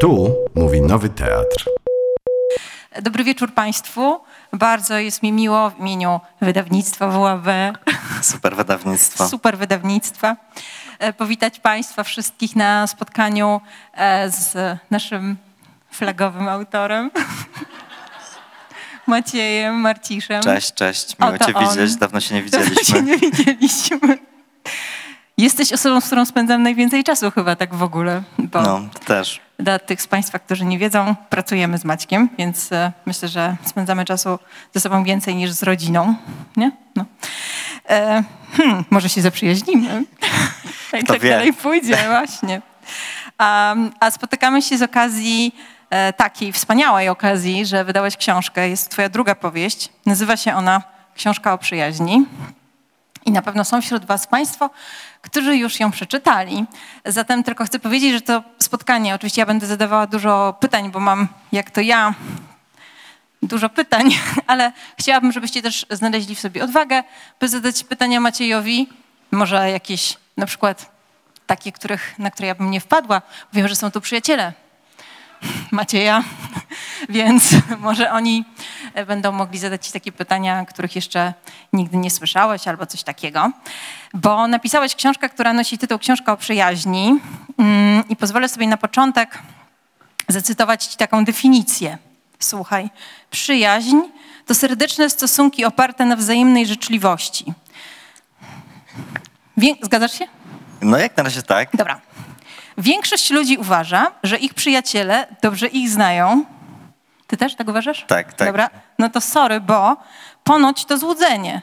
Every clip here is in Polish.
Tu mówi Nowy Teatr. Dobry wieczór Państwu. Bardzo jest mi miło w imieniu wydawnictwa WAB, Super wydawnictwo. super wydawnictwa, powitać Państwa wszystkich na spotkaniu e, z naszym flagowym autorem, Maciejem Marciszem. Cześć, cześć. Miło Cię on. widzieć. Dawno się nie Dawno widzieliśmy. się nie widzieliśmy. Jesteś osobą, z którą spędzam najwięcej czasu chyba tak w ogóle, bo No, też. Dla tych z Państwa, którzy nie wiedzą, pracujemy z Maćkiem, więc e, myślę, że spędzamy czasu ze sobą więcej niż z rodziną. Nie? No. E, hmm, może się zaprzyjaźnimy. I Kto tak wie. dalej pójdzie, właśnie. A, a spotykamy się z okazji e, takiej wspaniałej okazji, że wydałeś książkę. Jest twoja druga powieść. Nazywa się ona Książka o przyjaźni. I na pewno są wśród Was Państwo, którzy już ją przeczytali. Zatem tylko chcę powiedzieć, że to spotkanie, oczywiście ja będę zadawała dużo pytań, bo mam, jak to ja, dużo pytań, ale chciałabym, żebyście też znaleźli w sobie odwagę, by zadać pytania Maciejowi, może jakieś na przykład takie, których, na które ja bym nie wpadła. Wiem, że są tu przyjaciele Macieja, więc może oni e, będą mogli zadać ci takie pytania, których jeszcze nigdy nie słyszałeś albo coś takiego. Bo napisałeś książkę, która nosi tytuł Książka o przyjaźni mm, i pozwolę sobie na początek zacytować ci taką definicję. Słuchaj, przyjaźń to serdeczne stosunki oparte na wzajemnej życzliwości. Zgadzasz się? No jak na razie tak. Dobra. Większość ludzi uważa, że ich przyjaciele dobrze ich znają. Ty też tak uważasz? Tak, tak. Dobra, no to sorry, bo ponoć to złudzenie.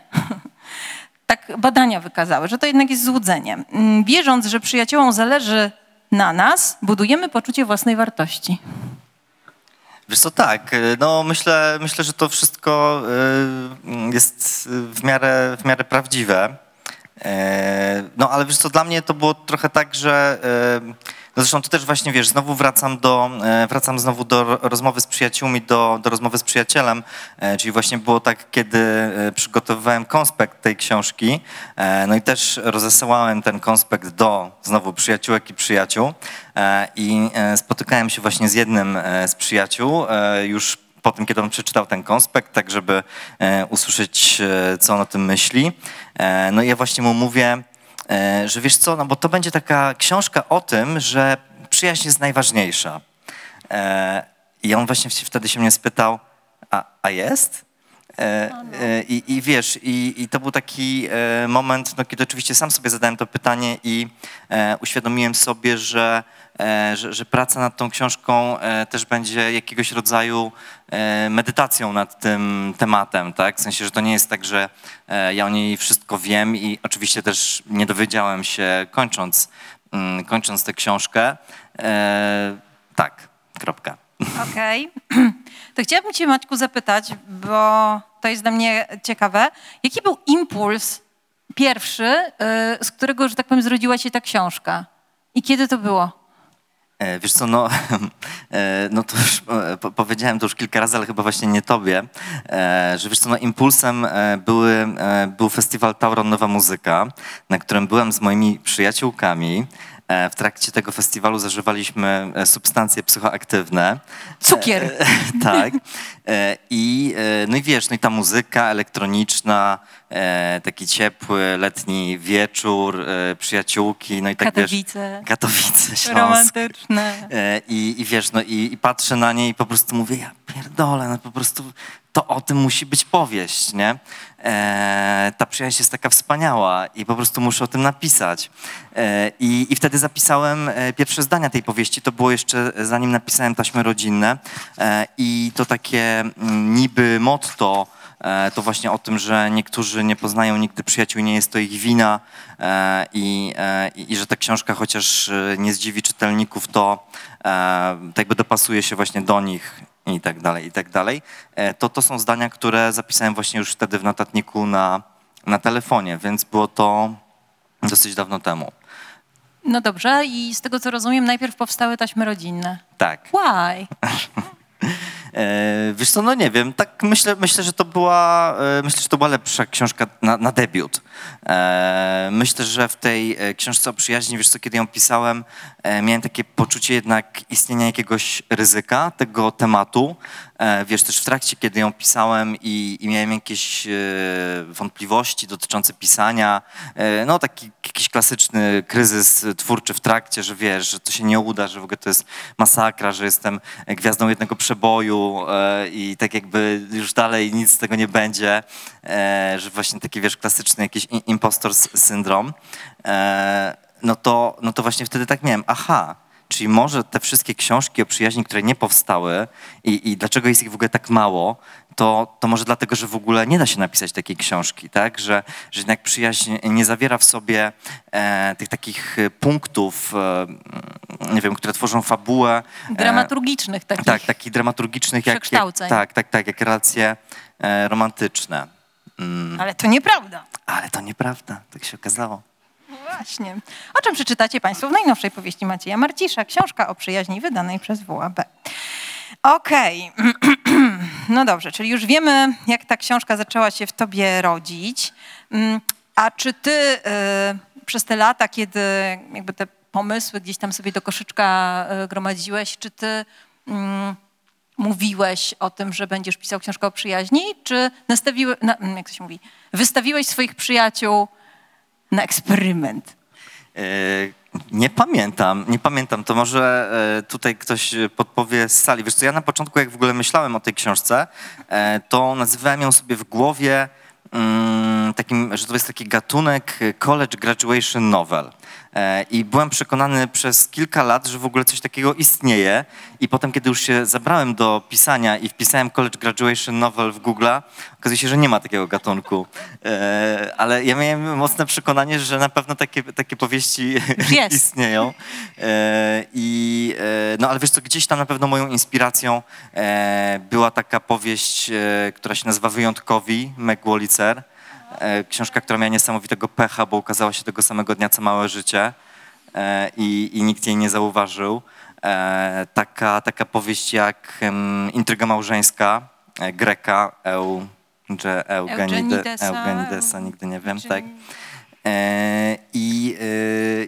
tak badania wykazały, że to jednak jest złudzenie. Mm, Wierząc, że przyjaciołom zależy na nas, budujemy poczucie własnej wartości. Wiesz co, tak. y, No myślę, myślę że to wszystko y, jest w miarę, w miarę prawdziwe. E, No ale wiesz co, dla mnie to było trochę tak, że no zresztą to też właśnie, wiesz, znowu wracam do, e, wracam znowu do ro- rozmowy z przyjaciółmi, do, do rozmowy z przyjacielem, e, czyli właśnie było tak, kiedy przygotowywałem konspekt tej książki, no i też rozesyłałem ten konspekt do znowu przyjaciółek i przyjaciół. I spotykałem się właśnie z jednym z przyjaciół już po tym, kiedy on przeczytał ten konspekt, tak żeby e, usłyszeć, e, co on o tym myśli. E, no i ja właśnie mu mówię, że wiesz co, no bo to będzie taka książka o tym, że przyjaźń jest najważniejsza. I on właśnie wtedy się mnie spytał, a, a jest? I, I wiesz, i, i to był taki moment, no, kiedy oczywiście sam sobie zadałem to pytanie i uświadomiłem sobie, że, że, że praca nad tą książką też będzie jakiegoś rodzaju medytacją nad tym tematem, tak? W sensie, że to nie jest tak, że e, ja o niej wszystko wiem i oczywiście też nie dowiedziałem się kończąc, mm, kończąc tę książkę. E, tak, kropka. Okej. To chciałabym cię, Maćku, zapytać, bo to jest dla mnie ciekawe. Jaki był impuls pierwszy, y, z którego, że tak powiem, zrodziła się ta książka? I kiedy to było? E, Wiesz co, no, e, no to już e, po- powiedziałem to już kilka razy, ale chyba właśnie nie tobie, że wiesz co, no impulsem były, był festiwal Tauron Nowa Muzyka, na którym byłem z moimi przyjaciółkami. E, W trakcie tego festiwalu zażywaliśmy e, substancje psychoaktywne. Cukier. E, tak. E, I, e, no i wiesz, no i ta muzyka elektroniczna, e, taki ciepły letni wieczór, e, przyjaciółki, no i tak wiesz... Katowice, Katowice, Śląsk. romantyczne. E, I, I wiesz, no i, i patrzę na nie i po prostu mówię, ja pierdolę, no po prostu to o tym musi być powieść, nie? E, ta przyjaźń jest taka wspaniała i po prostu muszę o tym napisać. E, i, I wtedy zapisałem e, pierwsze zdania tej powieści, to było jeszcze zanim napisałem taśmy rodzinne e, i to takie mm, niby motto, e, to właśnie o tym, że niektórzy nie poznają nigdy przyjaciół, nie jest to ich wina e, i, e, i, i że ta książka chociaż e, nie zdziwi czytelników, to e, tak jakby dopasuje się właśnie do nich i tak dalej, i tak dalej. E, To, to są zdania, które zapisałem właśnie już wtedy w notatniku na, na telefonie, więc było to dosyć dawno temu. No dobrze, i z tego co rozumiem, najpierw powstały taśmy rodzinne. Tak. Why? E, wiesz co, no nie wiem, tak myślę, myślę, że to była, e, myślę, że to była lepsza książka na, na debiut. E, myślę, że w tej e, książce o przyjaźni, wiesz co, kiedy ją pisałem, e, miałem takie poczucie jednak istnienia jakiegoś ryzyka tego tematu. Wiesz, też w trakcie, kiedy ją pisałem i, i miałem jakieś wątpliwości dotyczące pisania, no taki jakiś klasyczny kryzys twórczy w trakcie, że wiesz, że to się nie uda, że w ogóle to jest masakra, że jestem gwiazdą jednego przeboju i tak jakby już dalej nic z tego nie będzie, że właśnie taki, wiesz, klasyczny jakiś i- impostor syndrom, e, no to, no to właśnie wtedy tak miałem, aha, Czyli może te wszystkie książki o przyjaźni, które nie powstały i, i dlaczego jest ich w ogóle tak mało, to, to może dlatego, że w ogóle nie da się napisać takiej książki, tak? Że, że jednak przyjaźń nie zawiera w sobie e, tych takich e, punktów, e, nie wiem, które tworzą fabułę. e, Dramaturgicznych takich. tak, takich dramaturgicznych, jak, jak, tak, tak, tak, jak relacje e, romantyczne. Mm, Ale to nieprawda. ale to nieprawda, tak się okazało. No Właśnie. O czym przeczytacie Państwo w najnowszej powieści Macieja Marcisza, książka o przyjaźni wydanej przez WAB. Okej, no dobrze, czyli już wiemy, jak ta książka zaczęła się w tobie rodzić. Mm, A czy ty y, przez te lata, kiedy jakby te pomysły gdzieś tam sobie do koszyczka y, gromadziłeś, czy ty mm, mówiłeś o tym, że będziesz pisał książkę o przyjaźni, czy na, mm, jak to się mówi, wystawiłeś swoich przyjaciół na eksperyment? E, Nie pamiętam, nie pamiętam. To może e, tutaj ktoś podpowie z sali. Wiesz co, ja na początku, jak w ogóle myślałem o tej książce, e, to nazywałem ją sobie w głowie mm, takim, że to jest taki gatunek college graduation novel. E, I byłem przekonany przez kilka lat, że w ogóle coś takiego istnieje. I potem, kiedy już się zabrałem do pisania i wpisałem college graduation novel w Google, okazuje się, że nie ma takiego gatunku. E, ale ja miałem mocne przekonanie, że na pewno takie, takie powieści Jest. istnieją. E, I, no ale wiesz co, gdzieś tam na pewno moją inspiracją była taka powieść, która się nazywa Wyjątkowi, Meg Wolitzer. E, książka, która miała niesamowitego pecha, bo ukazała się tego samego dnia, co Małe Życie e, i, i nikt jej nie zauważył. E, taka, taka powieść jak Intryga małżeńska Greka Eu, Eugenidesa. Eugenidesa, nigdy nie wiem, tak. I,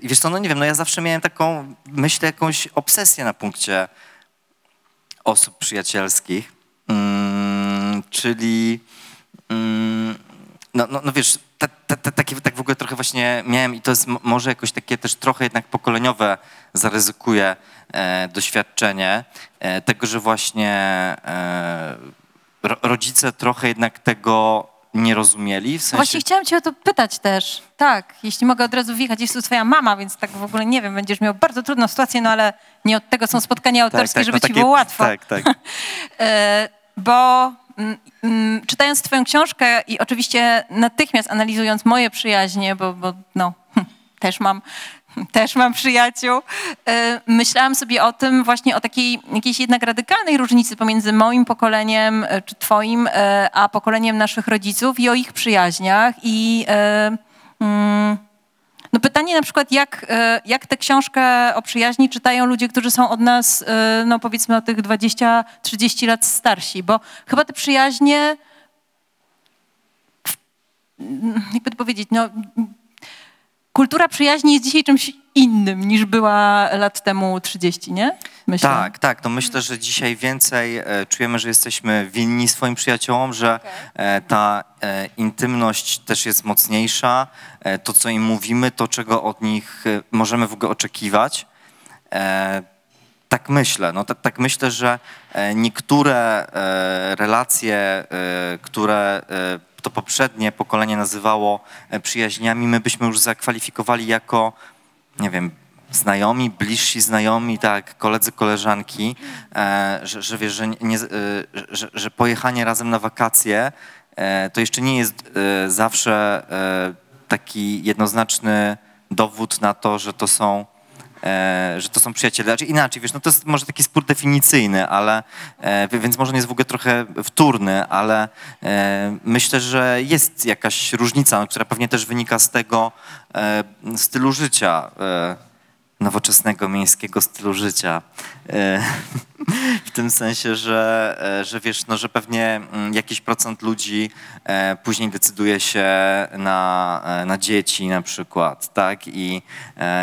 I wiesz co, no nie wiem, no ja zawsze miałem taką, myślę, jakąś obsesję na punkcie osób przyjacielskich, mm, czyli mm, no, no, no wiesz, ta, ta, ta, takie, tak w ogóle trochę właśnie miałem i to jest może jakoś takie też trochę jednak pokoleniowe zaryzykuję e, doświadczenie e, tego, że właśnie e, ro, rodzice trochę jednak tego nie rozumieli, w sensie... Właśnie chciałam cię o to pytać też. Tak, jeśli mogę od razu wjechać, jest tu twoja mama, więc tak w ogóle nie wiem, będziesz miał bardzo trudną sytuację, no ale nie od tego są spotkania autorskie, żeby no ci takie- było łatwo. Tak, tak. E, bo mm, mm, czytając twoją książkę i oczywiście natychmiast analizując moje przyjaźnie, bo, bo no, hm, też mam, też mam przyjaciół, e, myślałam sobie o tym właśnie o takiej jakiejś jednak radykalnej różnicy pomiędzy moim pokoleniem, e, czy twoim, e, a pokoleniem naszych rodziców i o ich przyjaźniach. I mm, no pytanie na przykład, jak, jak tę książkę o przyjaźni czytają ludzie, którzy są od nas, no powiedzmy o tych 20-30 lat starsi, bo chyba te przyjaźnie, jakby to powiedzieć, no kultura przyjaźni jest dzisiaj czymś innym niż była lat temu 30, nie? Myślę. Tak, tak. No myślę, że dzisiaj więcej e, czujemy, że jesteśmy winni swoim przyjaciołom, że e, ta e, intymność też jest mocniejsza. To, co im mówimy, to, czego od nich możemy w ogóle oczekiwać. Tak myślę. No, tak, tak myślę, że niektóre relacje, które to poprzednie pokolenie nazywało e, przyjaźniami, my byśmy już zakwalifikowali jako, nie wiem, znajomi, bliżsi znajomi, tak, koledzy, koleżanki, e, że, że wiesz, że, nie, e, że, że pojechanie razem na wakacje to jeszcze nie jest zawsze taki jednoznaczny dowód na to, że to są e, że to są przyjaciele. Znaczy inaczej, wiesz, no to jest może taki spór definicyjny, ale e, więc może on jest w ogóle trochę wtórny, ale e, myślę, że jest jakaś różnica, która pewnie też wynika z tego stylu życia, nowoczesnego, miejskiego stylu życia. E, w tym sensie, że, e, że wiesz, no, że pewnie mm, jakiś procent ludzi e, później decyduje się na, na dzieci na przykład, tak? I,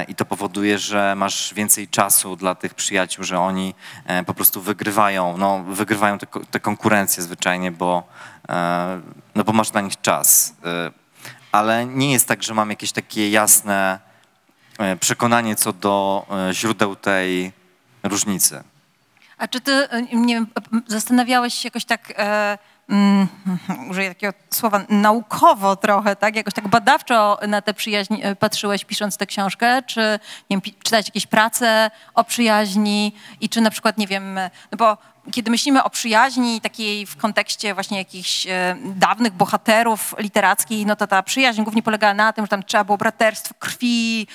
I to powoduje, że masz więcej czasu dla tych przyjaciół, że oni po prostu wygrywają, no, wygrywają te, te konkurencje zwyczajnie, bo, no, bo masz dla nich czas. Ale nie jest tak, że mam jakieś takie jasne przekonanie co do e, źródeł tej różnicy. A czy ty, e, nie wiem, zastanawiałeś się jakoś tak, e, mm, użyję takiego słowa, naukowo trochę, tak? Jakoś tak badawczo na tę przyjaźń e, patrzyłeś pisząc tę książkę? Czy, nie wiem, czytałeś jakieś prace o przyjaźni i czy na przykład, nie wiem, no bo kiedy myślimy o przyjaźni takiej w kontekście właśnie jakichś e, dawnych bohaterów literackich, no to ta przyjaźń głównie polegała na tym, że tam trzeba było braterstwo krwi,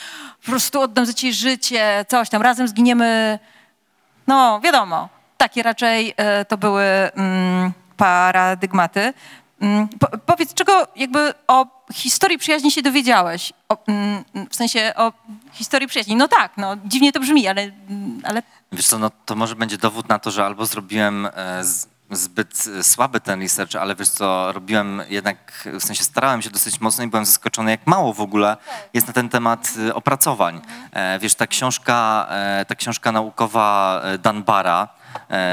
po prostu oddam za ciebie życie, coś tam, razem zginiemy no, wiadomo. Takie raczej e, to były mm, paradygmaty. Mm, po, powiedz, czego jakby o historii przyjaźni się dowiedziałeś? O, mm, w sensie o historii przyjaźni. No tak, no dziwnie to brzmi, ale, mm, ale Wiesz co, no to może będzie dowód na to, że albo zrobiłem e, z, zbyt e, słaby ten research, ale wiesz co, robiłem jednak, w sensie starałem się dosyć mocno i byłem zaskoczony, jak mało w ogóle jest na ten temat e, opracowań. E, Wiesz, ta książka, ta książka naukowa Danbara,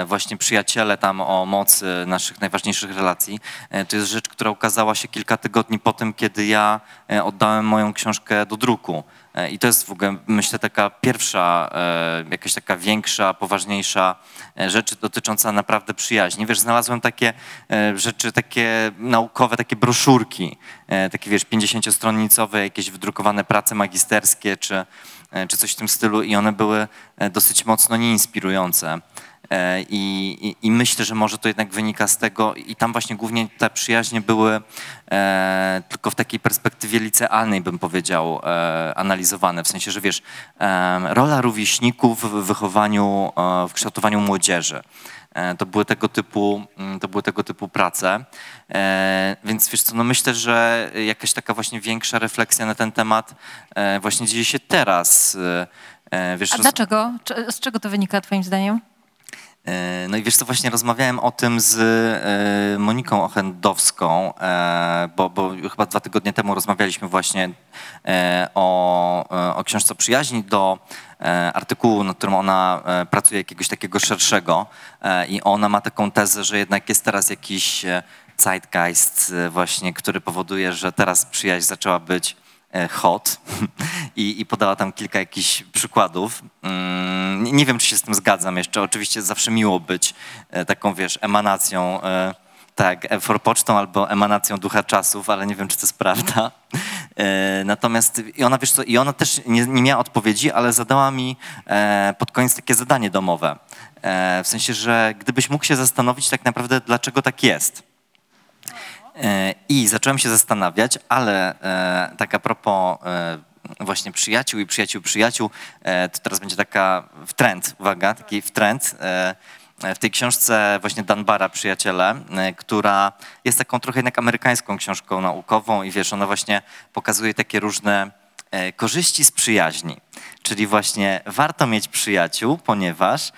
właśnie przyjaciele tam o mocy naszych najważniejszych relacji. To jest rzecz, która ukazała się kilka tygodni po tym, kiedy ja oddałem moją książkę do druku. E, I to jest w ogóle, myślę, taka pierwsza, e, jakaś taka większa, poważniejsza e, rzecz dotycząca naprawdę przyjaźni. Wiesz, znalazłem takie rzeczy, takie naukowe, takie broszurki, takie wiesz, 50-stronnicowe, jakieś wydrukowane prace magisterskie, czy, czy coś w tym stylu i one były dosyć mocno nieinspirujące. E, I, i, I myślę, że może to jednak wynika z tego, i tam właśnie głównie te przyjaźnie były e, tylko w takiej perspektywie licealnej, bym powiedział, e, analizowane. W sensie, że wiesz, e, rola rówieśników w wychowaniu, e, w kształtowaniu młodzieży. E, To były tego typu, mm, to były tego typu prace. Więc wiesz co, no myślę, że jakaś taka właśnie większa refleksja na ten temat właśnie dzieje się teraz. Wiesz, a dlaczego? Z czego to wynika twoim zdaniem? E, No i wiesz co, właśnie rozmawiałem o tym z e, Moniką Ochendowską, e, bo, bo chyba dwa tygodnie temu rozmawialiśmy właśnie o, o książce przyjaźni do artykułu, nad którym ona pracuje jakiegoś takiego szerszego i ona ma taką tezę, że jednak jest teraz jakiś zeitgeist właśnie, który powoduje, że teraz przyjaźń zaczęła być hot I, i podała tam kilka jakichś przykładów. Mm, Nie, wiem, czy się z tym zgadzam jeszcze. Oczywiście zawsze miło być e, taką, wiesz, emanacją, e, tak, e, forpocztą albo emanacją ducha czasów, ale nie wiem, czy to jest prawda. E, Natomiast i ona, wiesz co, i ona też nie, nie miała odpowiedzi, ale zadała mi e, pod koniec takie zadanie domowe. E, W sensie, że gdybyś mógł się zastanowić tak naprawdę, dlaczego tak jest. E, I zacząłem się zastanawiać, ale e, tak a propos e, właśnie przyjaciół i przyjaciół przyjaciół, to teraz będzie taka w trend, uwaga, taki w trend. E, w tej książce właśnie Danbara, Przyjaciele, która jest taką trochę jednak amerykańską książką naukową i wiesz, ona właśnie pokazuje takie różne korzyści z przyjaźni. Czyli właśnie warto mieć przyjaciół, ponieważ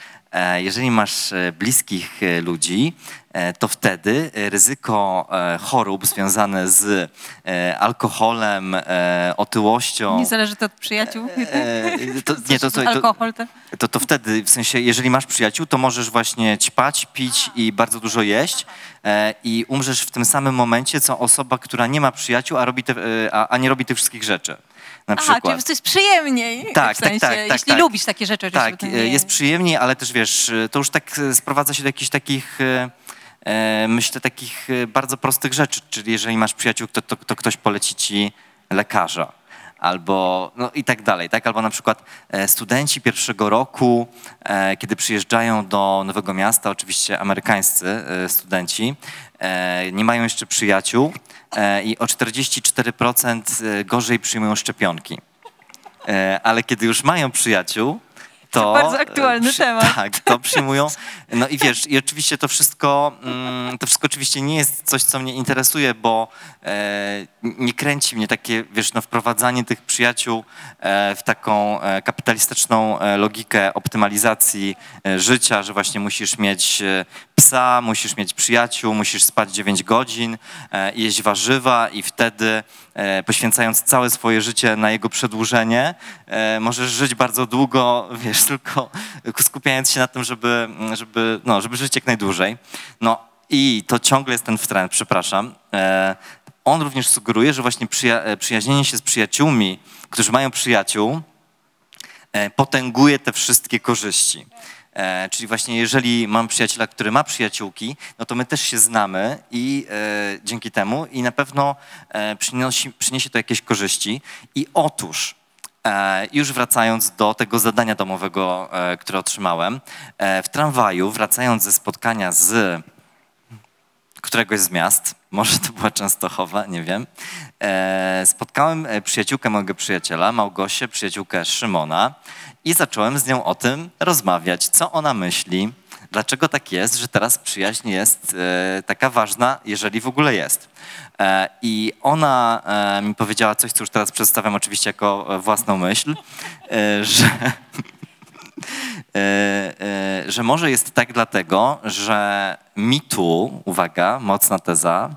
jeżeli masz e, bliskich e, ludzi, e, to wtedy e, ryzyko e, chorób związane z e, alkoholem, e, otyłością. Nie zależy to od przyjaciół? e, to, nie, to, to, to, Alkohol to... to, wtedy, w sensie, jeżeli masz przyjaciół, to możesz właśnie ćpać, pić i bardzo dużo jeść e, i umrzesz w tym samym momencie, co osoba, która nie ma przyjaciół, a, robi te, e, a, a nie robi tych wszystkich rzeczy. Na Aha, przykład. czyli to jest przyjemniej. Tak, w sensie, tak, tak, tak, Jeśli tak. lubisz takie rzeczy. Tak, jest przyjemniej, ale też wiesz, to już tak e, sprowadza się do jakichś takich, e, e, myślę, takich bardzo prostych rzeczy. Czyli jeżeli masz przyjaciół, to, to, to ktoś poleci ci lekarza. Albo no i tak dalej, tak? Albo na przykład e, studenci pierwszego roku, e, kiedy przyjeżdżają do nowego miasta, oczywiście amerykańscy e, studenci, nie mają jeszcze przyjaciół i o 44% gorzej przyjmują szczepionki. Ale kiedy już mają przyjaciół, to... bardzo aktualny przy- temat. Tak, to przyjmują. No i wiesz, i oczywiście to wszystko, mm, to wszystko oczywiście nie jest coś, co mnie interesuje, bo e, nie kręci mnie takie, wiesz, no wprowadzanie tych przyjaciół e, w taką e, kapitalistyczną logikę optymalizacji życia, że właśnie musisz mieć psa, musisz mieć przyjaciół, musisz spać 9 godzin, jeść warzywa i wtedy poświęcając całe swoje życie na jego przedłużenie, możesz żyć bardzo długo, wiesz, tylko skupiając się na tym, żeby, żeby, no, żeby żyć jak najdłużej. No i to ciągle jest ten trend, przepraszam. E, On również sugeruje, że właśnie przyja- e, przyjaźnienie się z przyjaciółmi, którzy mają przyjaciół, e, potęguje te wszystkie korzyści. Czyli właśnie jeżeli mam przyjaciela, który ma przyjaciółki, no to my też się znamy i e, dzięki temu i na pewno e, przyniesie to jakieś korzyści. I otóż, już wracając do tego zadania domowego, e, które otrzymałem, e, w tramwaju, wracając ze spotkania z któregoś z miast, może to była Częstochowa, nie wiem, e, spotkałem e, przyjaciółkę mojego przyjaciela, Małgosię, przyjaciółkę Szymona i zacząłem z nią o tym rozmawiać, co ona myśli, dlaczego tak jest, że teraz przyjaźń jest e, taka ważna, jeżeli w ogóle jest. E, I ona e, mi powiedziała coś, co już teraz przedstawiam oczywiście jako własną myśl, że że może jest tak dlatego, że mitu, uwaga, mocna teza,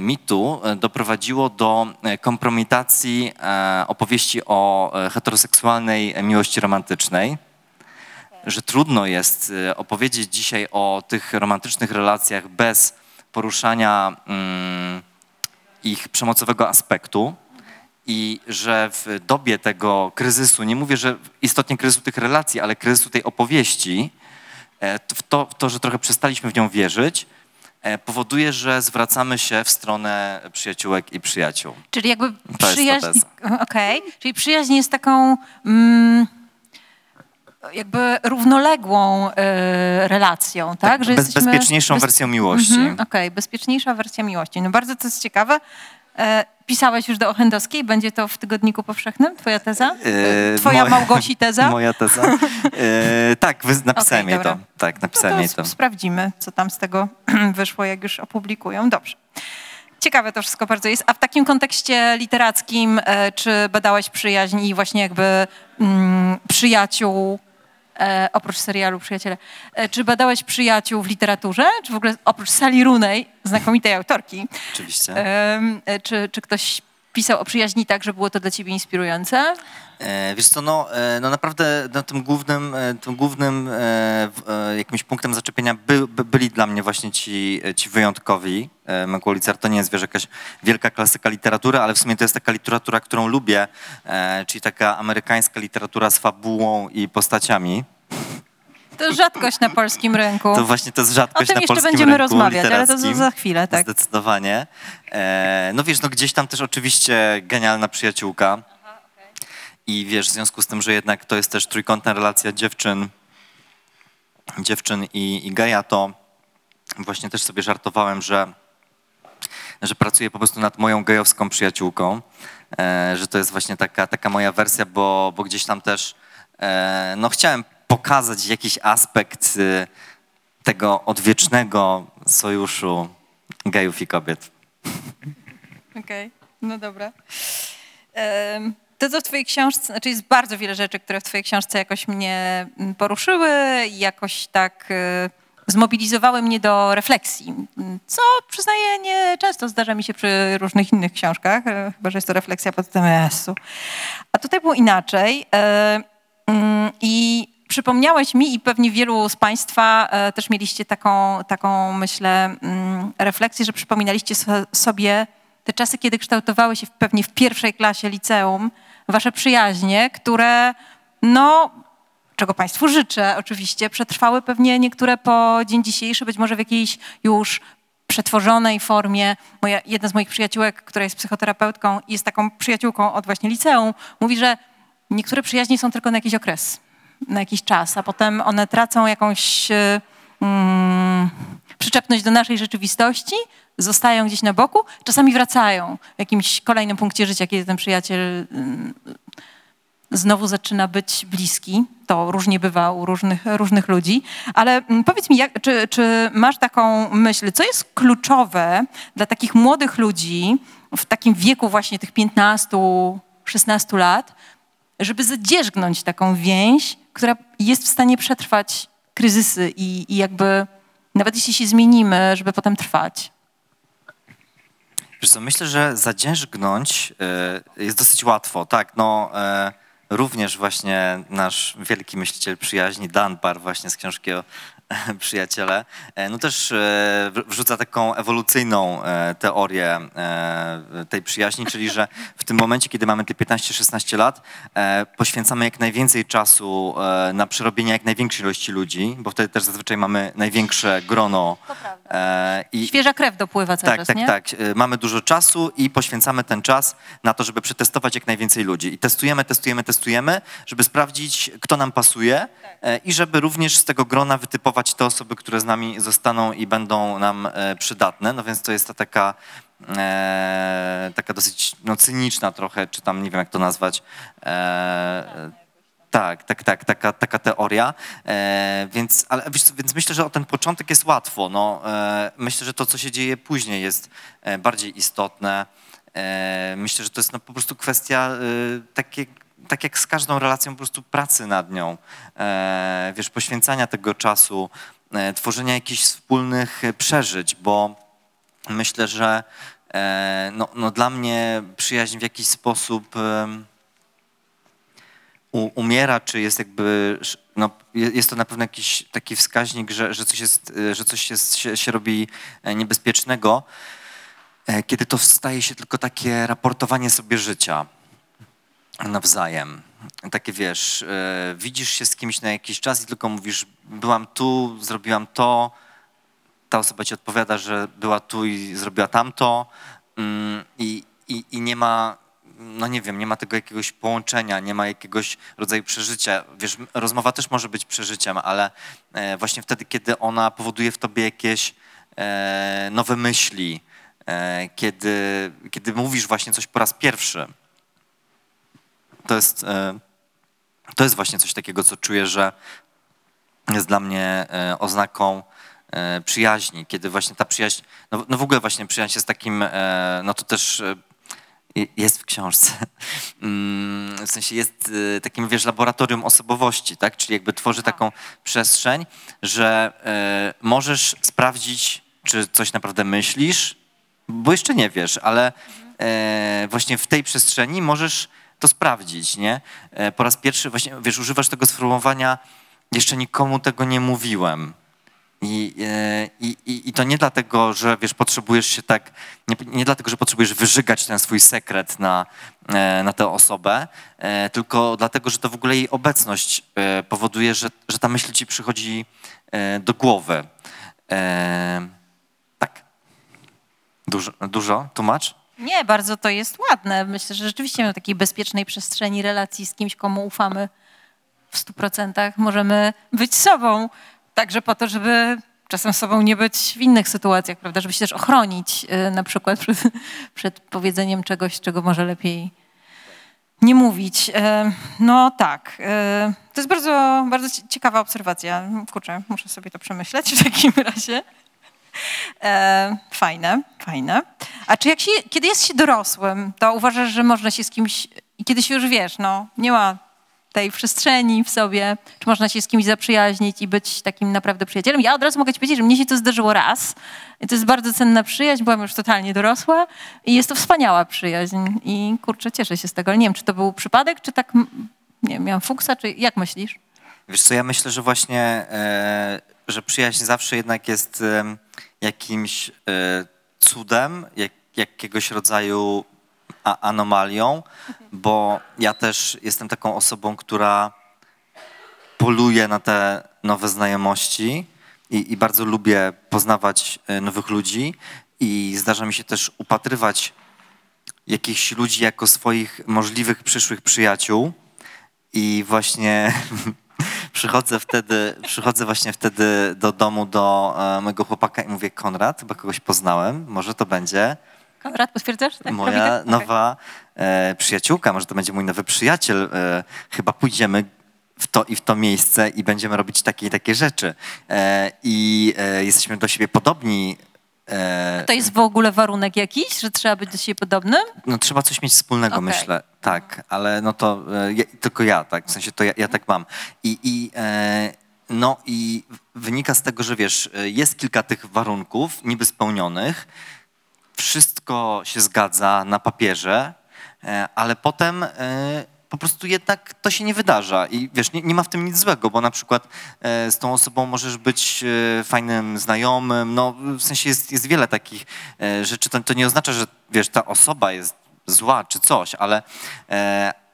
mitu doprowadziło do kompromitacji opowieści o heteroseksualnej miłości romantycznej, że trudno jest e, opowiedzieć dzisiaj o tych romantycznych relacjach bez poruszania mm, ich przemocowego aspektu i że w dobie tego kryzysu, nie mówię, że istotnie kryzysu tych relacji, ale kryzysu tej opowieści, e, to, w to, w to że trochę przestaliśmy w nią wierzyć, e, powoduje, że zwracamy się w stronę przyjaciółek i przyjaciół. Czyli jakby To przyjaźń. Okej, czyli przyjaźń jest taką. Mm, jakby równoległą e, relacją, tak? bez, bezpieczniejszą wersją miłości. Mhm, Okej, bezpieczniejsza wersja miłości. No bardzo to jest ciekawe. E, pisałeś już do Ochendowskiej, będzie to w Tygodniku Powszechnym, twoja teza? E, Twoja moja- Małgosi teza? Moja teza. Tak, napisałem Okej, jej to. Tak, No napisałem to jej to. sp- sprawdzimy, co tam z tego wyszło, jak już opublikują. Dobrze. Ciekawe to wszystko bardzo jest. A w takim kontekście literackim, czy badałeś przyjaźń i właśnie jakby mm, przyjaciół, e, oprócz serialu Przyjaciele, e, czy badałeś przyjaciół w literaturze, czy w ogóle oprócz Sali Runej, znakomitej autorki, Oczywiście. e, czy, czy ktoś pisał o przyjaźni tak, że było to dla ciebie inspirujące? E, Wiesz co, no, e, no naprawdę no, tym głównym, e, tym głównym jakimś punktem zaczepienia by, by, byli dla mnie właśnie ci, ci wyjątkowi. Mekulicer to nie jest, wiesz, jakaś wielka klasyka literatury, ale w sumie to jest taka literatura, którą lubię, czyli taka amerykańska literatura z fabułą i postaciami. To rzadkość na polskim rynku. To właśnie to jest rzadkość O tym na jeszcze polskim będziemy rynku rozmawiać, ale to za chwilę, tak. Zdecydowanie. E, no wiesz, no gdzieś tam też oczywiście genialna przyjaciółka. I wiesz, w związku z tym, że jednak to jest też trójkątna relacja dziewczyn, dziewczyn i, i geja, to właśnie też sobie żartowałem, że, że pracuję po prostu nad moją gejowską przyjaciółką, e, że to jest właśnie taka, taka moja wersja, bo, bo gdzieś tam też e, no chciałem pokazać jakiś aspekt e, tego odwiecznego sojuszu gejów i kobiet. Okej, no dobra. To, co w twojej książce, znaczy jest bardzo wiele rzeczy, które w twojej książce jakoś mnie mm, poruszyły jakoś tak e, zmobilizowały mnie do refleksji, co przyznaję nie często zdarza mi się przy różnych innych książkach, e, chyba, że jest to refleksja pod tym. A tutaj było inaczej e, mm, i przypomniałeś mi i pewnie wielu z Państwa e, też mieliście taką, taką myślę, mm, refleksję, że przypominaliście so- sobie te czasy, kiedy kształtowały się pewnie w pierwszej klasie liceum wasze przyjaźnie, które no, czego Państwu życzę oczywiście, przetrwały pewnie niektóre po dzień dzisiejszy, być może w jakiejś już przetworzonej formie. Moja, jedna z moich przyjaciółek, która jest psychoterapeutką i jest taką przyjaciółką od właśnie liceum, mówi, że niektóre przyjaźnie są tylko na jakiś okres, na jakiś czas, a potem one tracą jakąś e, mm, przyczepność do naszej rzeczywistości, zostają gdzieś na boku, czasami wracają w jakimś kolejnym punkcie życia, kiedy ten przyjaciel mm, znowu zaczyna być bliski. To różnie bywa u różnych, różnych ludzi. Ale mm, powiedz mi, jak, czy, czy masz taką myśl, co jest kluczowe dla takich młodych ludzi w takim wieku właśnie tych 15-16 lat, żeby zadzierzgnąć taką więź, która jest w stanie przetrwać kryzysy i, i jakby nawet jeśli się zmienimy, żeby potem trwać. Wiesz co, myślę, że zadzierzgnąć y, jest dosyć łatwo. Tak, no e, również właśnie nasz wielki myśliciel przyjaźni, Dan Bar właśnie z książki o przyjaciele, e, no też e, wrzuca taką ewolucyjną e, teorię tej przyjaźni, czyli że w tym momencie, kiedy mamy te 15-16 lat, poświęcamy jak najwięcej czasu na przerobienie jak największej ilości ludzi, bo wtedy też zazwyczaj mamy największe grono. I, Świeża krew dopływa cały tak, czas, tak, nie? Tak, tak. Mamy dużo czasu i poświęcamy ten czas na to, żeby przetestować jak najwięcej ludzi. I testujemy, testujemy, testujemy, żeby sprawdzić, kto nam pasuje tak. i żeby również z tego grona wytypować te osoby, które z nami zostaną i będą nam e, przydatne. No więc to jest ta taka, e, taka dosyć no, cyniczna trochę, czy tam nie wiem jak to nazwać. E, tak, tak, tak, taka, taka teoria. E, więc, ale, więc myślę, że o ten początek jest łatwo. No, e, myślę, że to, co się dzieje później, jest e, bardziej istotne. myślę, że to jest no, po prostu kwestia takiej tak jak z każdą relacją, po prostu pracy nad nią, e, wiesz, poświęcania tego czasu, e, tworzenia jakichś wspólnych przeżyć, bo myślę, że e, no, no dla mnie przyjaźń w jakiś sposób umiera, czy jest jakby, no, jest to na pewno jakiś taki wskaźnik, że, że coś, jest, że coś jest, się, się robi niebezpiecznego, kiedy to staje się tylko takie raportowanie sobie życia nawzajem. Takie wiesz, e, widzisz się z kimś na jakiś czas i tylko mówisz, byłam tu, zrobiłam to, ta osoba ci odpowiada, że była tu i zrobiła tamto mm, i, i, i nie ma, no nie wiem, nie ma tego jakiegoś połączenia, nie ma jakiegoś rodzaju przeżycia. Wiesz, rozmowa też może być przeżyciem, ale e, właśnie wtedy, kiedy ona powoduje w tobie jakieś e, nowe myśli, kiedy, kiedy mówisz właśnie coś po raz pierwszy, to jest, e, to jest właśnie coś takiego, co czuję, że jest dla mnie e, oznaką e, przyjaźni, kiedy właśnie ta przyjaźń, no, no w ogóle właśnie przyjaźń jest takim, no to też jest w książce, mm, w sensie jest takim, wiesz, laboratorium osobowości, tak, czyli jakby tworzy tak. taką przestrzeń, że możesz sprawdzić, czy coś naprawdę myślisz, bo jeszcze nie wiesz, ale właśnie w tej przestrzeni możesz to sprawdzić, nie? E, po raz pierwszy właśnie, wiesz, używasz tego sformułowania, jeszcze nikomu tego nie mówiłem. I, e, i, i, I to nie dlatego, że wiesz, potrzebujesz się tak, nie, nie dlatego, że potrzebujesz wyżygać ten swój sekret na, e, na tę osobę, tylko dlatego, że to w ogóle jej obecność powoduje, że, że ta myśl ci przychodzi do głowy. Tak. Dużo, dużo? Tłumacz? Nie, bardzo to jest ładne. Myślę, że rzeczywiście w takiej bezpiecznej przestrzeni relacji z kimś, komu ufamy w stu procentach, możemy być sobą. Także po to, żeby czasem sobą nie być w innych sytuacjach, prawda? Żeby się też ochronić y, na przykład przed, przed powiedzeniem czegoś, czego może lepiej nie mówić. Y, no tak, y, to jest bardzo, bardzo ciekawa obserwacja. Kurczę, muszę sobie to przemyśleć w takim razie. E, fajne, fajne. A czy jak się, kiedy jest się dorosłym, to uważasz, że można się z kimś, kiedy się już wiesz, no, nie ma tej przestrzeni w sobie, czy można się z kimś zaprzyjaźnić i być takim naprawdę przyjacielem. Ja od razu mogę ci powiedzieć, że mnie się to zdarzyło raz. I to jest bardzo cenna przyjaźń, byłam już totalnie dorosła i jest to wspaniała przyjaźń. I kurczę, cieszę się z tego. Ale nie wiem, czy to był przypadek, czy tak, nie wiem, miałam fuksa, czy jak myślisz? Wiesz co, ja myślę, że właśnie, e, że przyjaźń zawsze jednak jest e, jakimś e, cudem, jak, jakiegoś rodzaju anomalią, bo ja też jestem taką osobą, która poluje na te nowe znajomości i, i bardzo lubię poznawać e, nowych ludzi i zdarza mi się też upatrywać jakichś ludzi jako swoich możliwych przyszłych przyjaciół i właśnie przychodzę wtedy, przychodzę właśnie wtedy do domu do e, mojego chłopaka i mówię, Konrad, chyba kogoś poznałem, może to będzie Konrad, potwierdzasz? Tak, Moja Robita? Okej. nowa e, przyjaciółka, może to będzie mój nowy przyjaciel, e, chyba pójdziemy w to i w to miejsce i będziemy robić takie i takie rzeczy. E, I e, jesteśmy do siebie podobni. E, To jest w ogóle warunek jakiś, że trzeba być do siebie podobnym? No trzeba coś mieć wspólnego, Okej. myślę. Tak, ale no to e, ja, tylko ja, tak, w sensie to ja, ja tak mam. I, i e, no i wynika z tego, że wiesz, e, jest kilka tych warunków niby spełnionych, wszystko się zgadza na papierze, e, ale potem po prostu jednak to się nie wydarza i wiesz, nie, nie ma w tym nic złego, bo na przykład e, z tą osobą możesz być e, fajnym znajomym, no w sensie jest, jest wiele takich e, rzeczy, to, to nie oznacza, że wiesz, ta osoba jest zła czy coś, ale,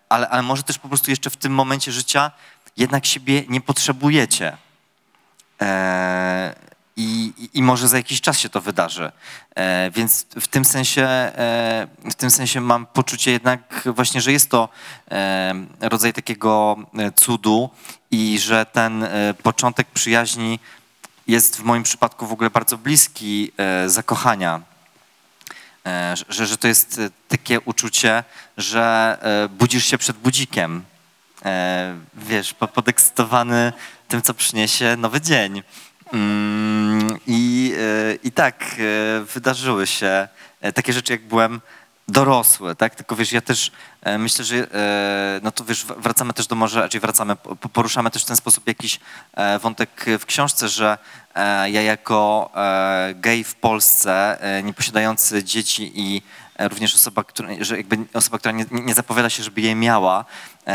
ale, ale może też po prostu jeszcze w tym momencie życia jednak siebie nie potrzebujecie. E, i, i- może za jakiś czas się to wydarzy. E, więc w tym sensie, e, w tym sensie mam poczucie jednak właśnie, że jest to e, rodzaj takiego cudu i że ten początek przyjaźni jest w moim przypadku w ogóle bardzo bliski zakochania. Że, że to jest takie uczucie, że budzisz się przed budzikiem. Wiesz, po- podekscytowany tym, co przyniesie nowy dzień. Mm, I, e, I tak e, wydarzyły się e, takie rzeczy, jak byłem dorosły, tak? Tylko wiesz, ja też myślę, że no to wiesz, wracamy też do może, raczej wracamy, po- poruszamy też w ten sposób jakiś wątek w książce, że ja jako gej w Polsce, nie posiadający dzieci i również osoba, która, że jakby osoba, która nie, nie zapowiada się, żeby je miała,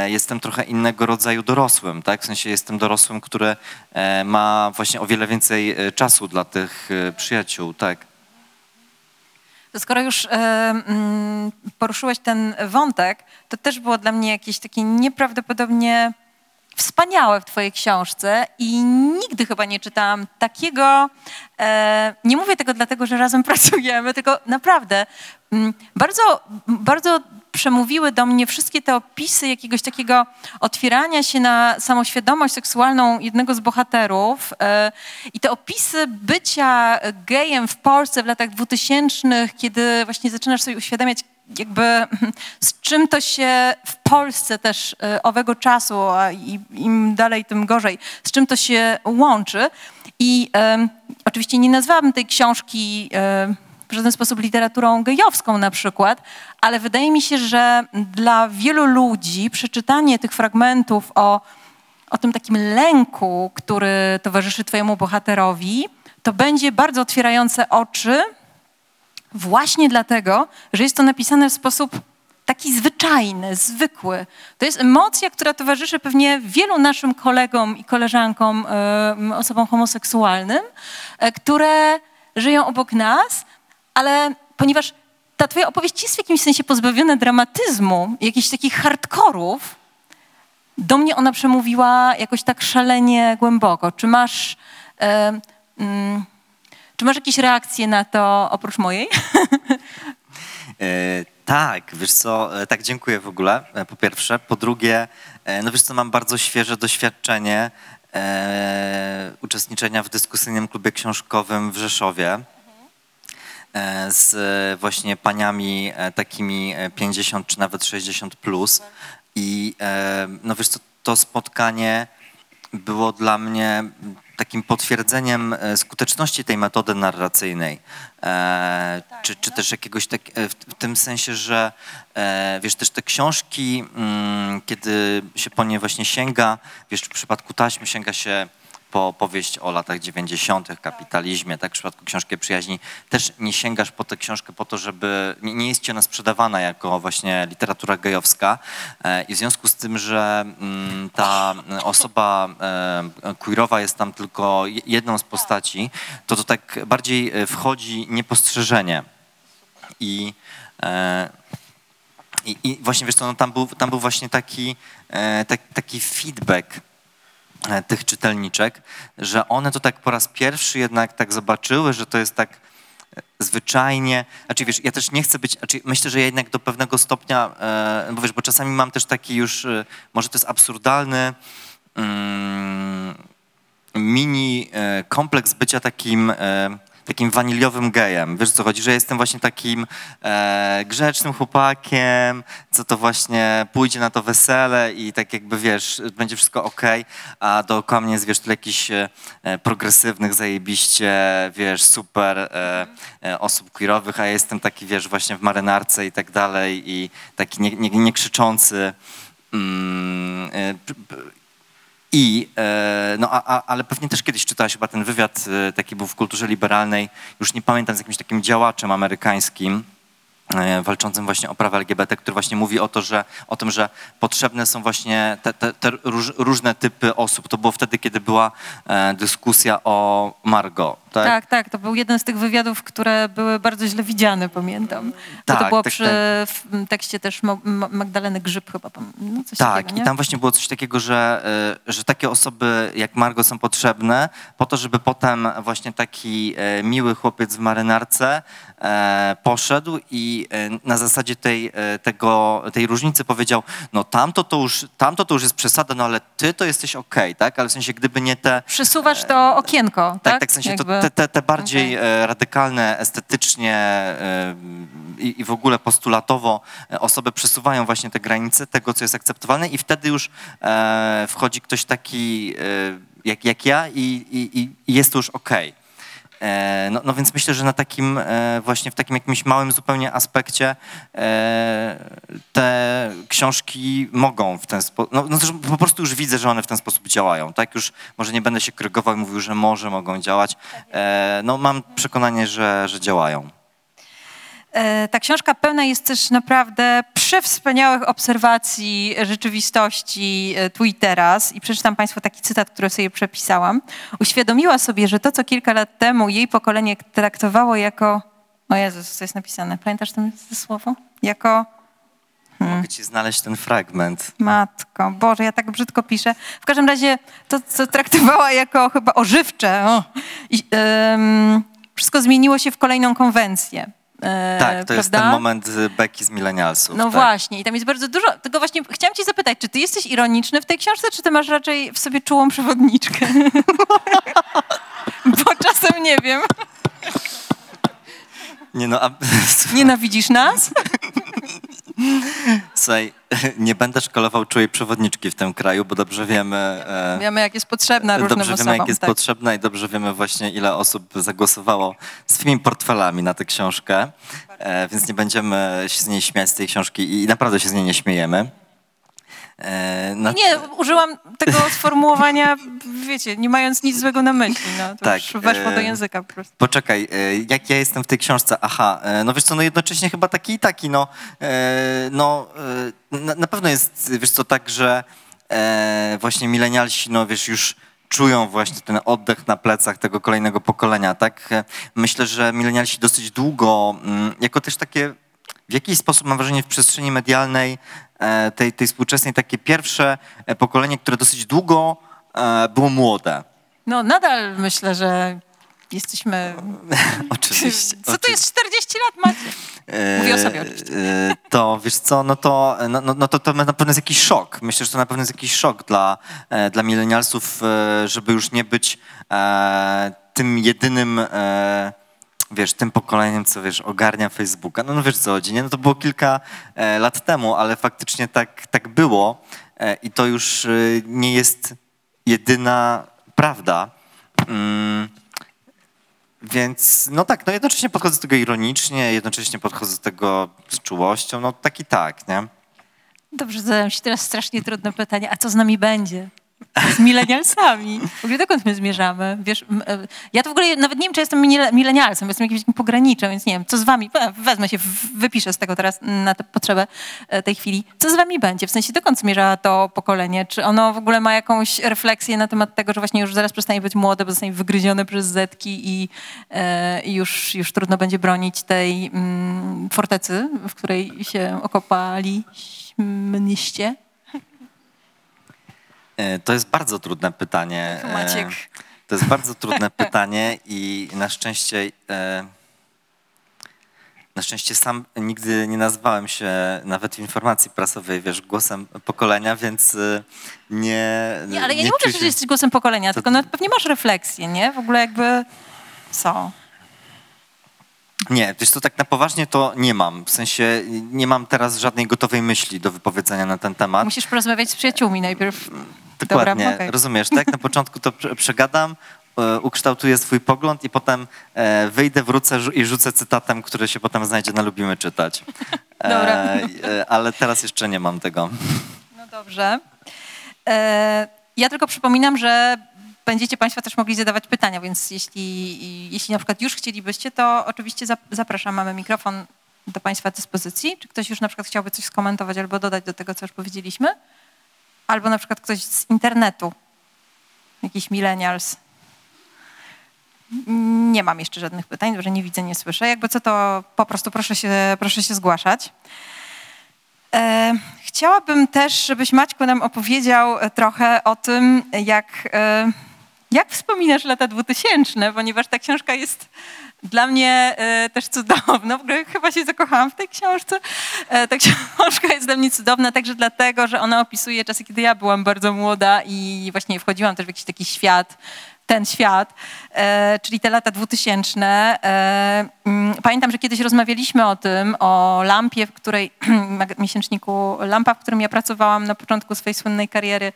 jestem trochę innego rodzaju dorosłym, tak? W sensie jestem dorosłym, który e, ma właśnie o wiele więcej e, czasu dla tych e, przyjaciół, tak. Skoro już e, mm, poruszyłeś ten wątek, to też było dla mnie jakieś takie nieprawdopodobnie wspaniałe w twojej książce i nigdy chyba nie czytałam takiego, e, nie mówię tego dlatego, że razem pracujemy, tylko naprawdę mm, bardzo, bardzo przemówiły do mnie wszystkie te opisy jakiegoś takiego otwierania się na samoświadomość seksualną jednego z bohaterów e, i te opisy bycia gejem w Polsce w latach 2000, kiedy właśnie zaczynasz sobie uświadamiać jakby z czym to się w Polsce też e, owego czasu, a im dalej, tym gorzej, z czym to się łączy. I em, oczywiście nie nazwałabym tej książki em, w żaden sposób literaturą gejowską na przykład, ale wydaje mi się, że dla wielu ludzi przeczytanie tych fragmentów o, o tym takim lęku, który towarzyszy twojemu bohaterowi, to będzie bardzo otwierające oczy, Właśnie dlatego, że jest to napisane w sposób taki zwyczajny, zwykły. To jest emocja, która towarzyszy pewnie wielu naszym kolegom i koleżankom, osobom homoseksualnym, e, które żyją obok nas, ale ponieważ ta twoja opowieść jest w jakimś sensie pozbawiona dramatyzmu, jakichś takich hardkorów, do mnie ona przemówiła jakoś tak szalenie głęboko. Czy masz, e, mm, czy masz jakieś reakcje na to oprócz mojej? E, tak, wiesz co, e, tak dziękuję w ogóle, e, po pierwsze. Po drugie, no wiesz co, mam bardzo świeże doświadczenie uczestniczenia w dyskusyjnym klubie książkowym w Rzeszowie z e, właśnie paniami e, takimi e, 50 czy nawet 60 plus. I e, no wiesz co, to spotkanie było dla mnie takim potwierdzeniem e, skuteczności tej metody narracyjnej. E, czy, czy też jakiegoś tak, e, w, tym sensie, że e, wiesz, też te książki, mm, kiedy się po nie właśnie sięga, wiesz, w przypadku taśmy sięga się po powieść o latach 90., kapitalizmie, tak w przypadku książki przyjaźni, też nie sięgasz po tę książkę po to, żeby, nie, jest ci ona sprzedawana jako właśnie literatura gejowska e, i w związku z tym, że mm, ta osoba e, queerowa jest tam tylko je- jedną z postaci, to to tak bardziej e, wchodzi niepostrzeżenie i i, I właśnie wiesz co, no tam, był, tam był właśnie taki, e, tak, taki feedback tych czytelniczek, że one to tak po raz pierwszy jednak tak zobaczyły, że to jest tak e, zwyczajnie, znaczy wiesz, ja też nie chcę być, znaczy myślę, że ja jednak do pewnego stopnia, e, bo wiesz, bo czasami mam też taki już, e, może to jest absurdalny mm, mini e, kompleks bycia takim, e, takim waniliowym gejem. Wiesz, co chodzi? Że jestem właśnie takim e, grzecznym chłopakiem, co to właśnie pójdzie na to wesele i tak jakby, wiesz, będzie wszystko okej, a dookoła mnie jest, wiesz, tyle jakichś e, progresywnych, zajebiście, wiesz, super e, e, osób queerowych, a ja jestem taki, wiesz, właśnie w marynarce i tak dalej i taki nie, nie, nie krzyczący. Mm, e, I, e, no, a, a, ale pewnie też kiedyś czytałeś chyba ten wywiad, e, taki był w kulturze liberalnej, już nie pamiętam, z jakimś takim działaczem amerykańskim, e, walczącym właśnie o prawa LGBT, który właśnie mówi o, to, że, o tym, że potrzebne są właśnie te, te, te róż, różne typy osób. To było wtedy, kiedy była dyskusja o Margot. Tak? Tak, tak, to był jeden z tych wywiadów, które były bardzo źle widziane, pamiętam. Bo to Tak, było tak, przy tak. w tekście też Magdaleny Grzyb chyba, no coś Tak, takiego, i nie? tam właśnie było coś takiego, że, y, że takie osoby jak Margo są potrzebne po to, żeby potem właśnie taki e, miły chłopiec w marynarce e, poszedł i e, na zasadzie tej, e, tego, tej różnicy powiedział, no tamto to, już, tamto to już jest przesada, no ale ty to jesteś okej, tak? Ale w sensie gdyby nie te... Przesuwasz to okienko, tak? Tak, tak, w sensie to, te, te, te bardziej Okej. e, radykalne estetycznie e, i, i w ogóle postulatowo e, osoby przesuwają właśnie te granice tego, co jest akceptowalne i wtedy już wchodzi ktoś taki jak, jak ja i, i, i- jest to już okej. E, No, no więc myślę, że na takim e, właśnie w takim jakimś małym zupełnie aspekcie e, te książki mogą w ten sposób, no, no po prostu już widzę, że one w ten sposób działają, tak? Już może nie będę się krygował i mówił, że może mogą działać. E, No mam przekonanie, że, że działają. E, Ta książka pełna jest też naprawdę przewspaniałych obserwacji rzeczywistości e, tu i teraz. I przeczytam Państwu taki cytat, który sobie przepisałam. Uświadomiła sobie, że to, co kilka lat temu jej pokolenie traktowało jako... O Jezus, co jest napisane? Pamiętasz to słowo? Jako... Mogę ci znaleźć ten fragment. Matko, Boże, ja tak brzydko piszę. W każdym razie to, co traktowała jako chyba ożywcze, o, i, em, wszystko zmieniło się w kolejną konwencję. E, Tak, to jest prawda? ten moment Beki z Millennialsów. No tak? właśnie, i tam jest bardzo dużo. Tylko właśnie chciałam cię zapytać, czy ty jesteś ironiczny w tej książce, czy ty masz raczej w sobie czułą przewodniczkę? Bo czasem nie wiem. Nie no, a, Nienawidzisz nas? słuchaj, nie będę szkolował czułej przewodniczki w tym kraju, bo dobrze wiemy... e, Wiemy, jak jest potrzebna różnym Dobrze osobom. wiemy, jak jest tak. potrzebna i dobrze wiemy właśnie, ile osób zagłosowało swoimi portfelami na tę książkę, e, więc nie będziemy się z niej śmiać, z tej książki i naprawdę się z niej nie śmiejemy. No, Nie, użyłam tego sformułowania, wiecie, nie mając nic złego na myśli. No, to Tak, już weszło do e, języka po prostu. Poczekaj, e, jak ja jestem w tej książce? Aha, no wiesz co, no jednocześnie chyba taki i taki, no, no na, na pewno jest, wiesz co, tak, że właśnie milenialsi, no wiesz, już czują właśnie ten oddech na plecach tego kolejnego pokolenia, tak? Myślę, że milenialsi dosyć długo, mm, jako też takie w jakiś sposób mam wrażenie w przestrzeni medialnej tej, tej współczesnej takie pierwsze e, pokolenie, które dosyć długo e, było młode. No nadal myślę, że jesteśmy... Oczywiście. Co to jest 40 lat macie? Mówię o sobie oczywiście. E, To wiesz co, no to, no, no, no to, to na pewno jest jakiś szok. Myślę, że to na pewno jest jakiś szok dla, e, dla milenialsów, e, żeby już nie być e, tym jedynym, e, wiesz, tym pokoleniem, co wiesz, ogarnia Facebooka. No, no wiesz co chodzi, nie? No to było kilka e, lat temu, ale faktycznie tak, tak było e, i to już e, nie jest jedyna prawda. Mm. Więc no tak, no jednocześnie podchodzę do tego ironicznie, jednocześnie podchodzę do tego z czułością, no tak i tak, nie? Dobrze, zadam ci teraz strasznie trudne pytanie. A co z nami będzie? Z milenialsami. W ogóle dokąd my zmierzamy? Wiesz, e, ja to w ogóle nawet nie wiem, czy jestem mile- milenialsem, jestem jakimś pograniczem, więc nie wiem, co z wami, wezmę się, wypiszę z tego teraz na tę potrzebę e, tej chwili. Co z wami będzie? W sensie, dokąd zmierza to pokolenie? Czy ono w ogóle ma jakąś refleksję na temat tego, że właśnie już zaraz przestanie być młode, bo zostanie wygryzione przez zetki i, e, już, już trudno będzie bronić tej mm, fortecy, w której się okopaliście? E, To jest bardzo trudne pytanie. Tak, Maciek. E, To jest bardzo trudne pytanie i na szczęście e, na szczęście sam nigdy nie nazwałem się nawet w informacji prasowej, wiesz, głosem pokolenia, więc e, nie Nie, ale ja nie, czuję mówię, się- że jesteś głosem pokolenia, To- tylko no, pewnie masz refleksję, nie? W ogóle jakby co? Nie, wiesz co, tak na poważnie to nie mam. W sensie nie mam teraz żadnej gotowej myśli do wypowiedzenia na ten temat. Musisz porozmawiać z przyjaciółmi najpierw. Dokładnie, Dobra, rozumiesz, tak? Na początku to prze- przegadam, e, ukształtuję swój pogląd i potem e, wyjdę, wrócę i rzucę cytatem, który się potem znajdzie na Lubimy Czytać. Dobra. e, ale teraz jeszcze nie mam tego. No dobrze. Ja tylko przypominam, że będziecie Państwo też mogli zadawać pytania, więc jeśli, jeśli na przykład już chcielibyście, to oczywiście zap- zapraszam, mamy mikrofon do Państwa dyspozycji. Czy ktoś już na przykład chciałby coś skomentować albo dodać do tego, co już powiedzieliśmy? Albo na przykład ktoś z internetu, jakiś millennials. Nie mam jeszcze żadnych pytań, że nie widzę, nie słyszę. Jakby co, to po prostu proszę się, proszę się zgłaszać. E, chciałabym też, żebyś Maćku nam opowiedział trochę o tym, jak, e, jak wspominasz lata 2000, ponieważ ta książka jest dla mnie e, też cudowna. W ogóle chyba się zakochałam w tej książce. E, ta książka jest dla mnie cudowna także dlatego, że ona opisuje czasy, kiedy ja byłam bardzo młoda i właśnie wchodziłam też w jakiś taki świat, ten świat, e, czyli te lata 2000. E, mm, pamiętam, że kiedyś rozmawialiśmy o tym, o lampie, w której, miesięczniku Lampa, w którym ja pracowałam na początku swojej słynnej kariery.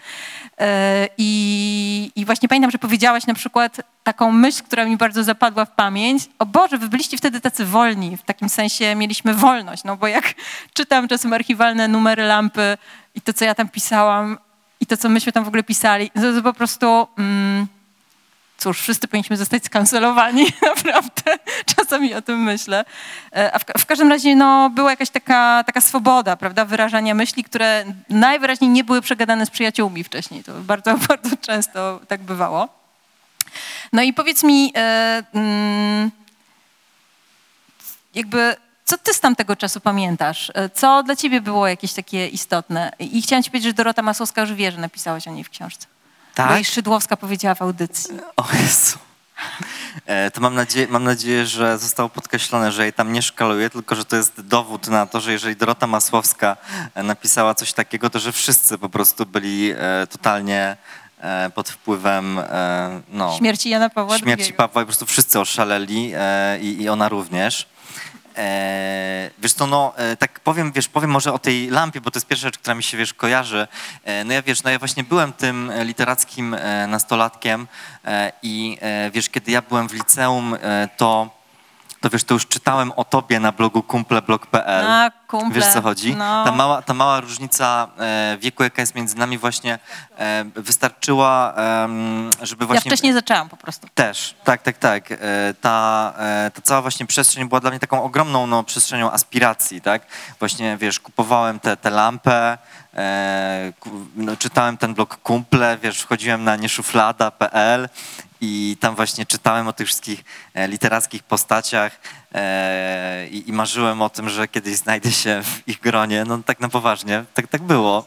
E, I, I właśnie pamiętam, że powiedziałaś na przykład taką myśl, która mi bardzo zapadła w pamięć. O Boże, wy byliście wtedy tacy wolni, w takim sensie mieliśmy wolność, no bo jak czytam czasem archiwalne numery Lampy i to, co ja tam pisałam i to, co myśmy tam w ogóle pisali, to, to po prostu... Mm, cóż, wszyscy powinniśmy zostać skancelowani, naprawdę. Czasami o tym myślę. E, A w, w każdym razie no, była jakaś taka, taka swoboda, prawda, wyrażania myśli, które najwyraźniej nie były przegadane z przyjaciółmi wcześniej. To bardzo, bardzo często tak bywało. No i powiedz mi, e, mm, jakby, co ty z tamtego czasu pamiętasz? E, Co dla ciebie było jakieś takie istotne? I chciałam ci powiedzieć, że Dorota Masłowska już wie, że napisałaś o niej w książce. Tak? Szydłowska powiedziała w audycji. O Jezu. E, To mam nadzieję, mam nadzieję, że zostało podkreślone, że jej tam nie szkaluję, tylko że to jest dowód na to, że jeżeli Dorota Masłowska e, napisała coś takiego, to że wszyscy po prostu byli e, totalnie pod wpływem no, Śmierci Jana Pawła śmierci II. Pawła i po prostu wszyscy oszaleli i, i ona również. E, wiesz to no, e, tak powiem, wiesz, powiem może o tej lampie, bo to jest pierwsza rzecz, która mi się, wiesz, kojarzy. E, no ja, wiesz, no ja właśnie byłem tym e, literackim e, nastolatkiem e, i wiesz, kiedy ja byłem w liceum, to, to wiesz, to już czytałem o tobie na blogu kumple.blog.pl. A, kumple. Wiesz co chodzi? No. Ta, mała, ta mała różnica e, wieku, jaka jest między nami właśnie e, wystarczyła, żeby Ja właśnie... wcześniej zaczęłam po prostu. Też, tak, tak, tak. E, Ta, ta cała właśnie przestrzeń była dla mnie taką ogromną no, przestrzenią aspiracji, tak? Właśnie, wiesz, kupowałem tę te, lampę, no, czytałem ten blog Kumple, wiesz, wchodziłem na nieszuflada.pl i tam właśnie czytałem o tych wszystkich e, literackich postaciach e, i, i marzyłem o tym, że kiedyś znajdę się w ich gronie. No tak na poważnie, tak, tak było.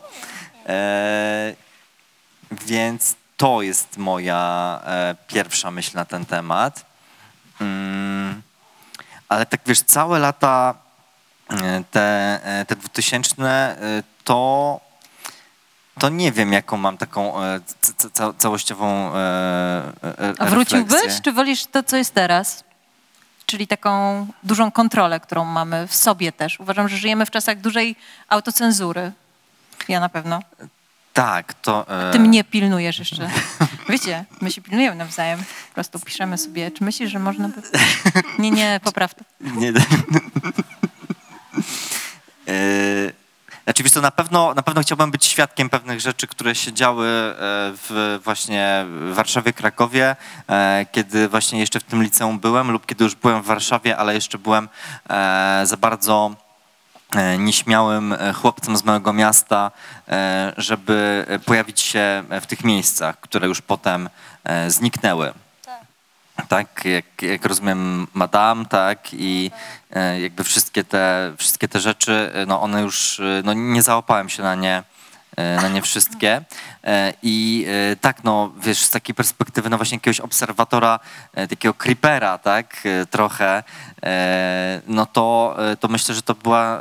E, więc to jest moja e, pierwsza myśl na ten temat. Mm, ale tak wiesz, całe lata e, te, e, te 2000 e, to, to nie wiem, jaką mam taką e, ca- całościową e, A wróciłbyś, refleksję. czy wolisz to, co jest teraz? Czyli taką dużą kontrolę, którą mamy w sobie też. Uważam, że żyjemy w czasach dużej autocenzury. Ja na pewno. Tak, to... Ty mnie pilnujesz jeszcze. Wiecie, my się pilnujemy nawzajem. Po prostu piszemy sobie. Czy myślisz, że można by... Nie, nie, popraw to. Nie. Yy, Znaczy, wiesz na pewno, na pewno chciałbym być świadkiem pewnych rzeczy, które się działy e, w właśnie Warszawie, Krakowie, e, kiedy właśnie jeszcze w tym liceum byłem lub kiedy już byłem w Warszawie, ale jeszcze byłem e, za bardzo e, nieśmiałym e, chłopcem z małego miasta, e, żeby pojawić się w tych miejscach, które już potem e, zniknęły tak, jak, jak rozumiem Madame, tak, i e, jakby wszystkie te, wszystkie te rzeczy, e, no one już, e, no nie załapałem się na nie, na nie wszystkie. I tak, no wiesz, z takiej perspektywy, no właśnie jakiegoś obserwatora, takiego creepera, tak, trochę, no to, to myślę, że to była,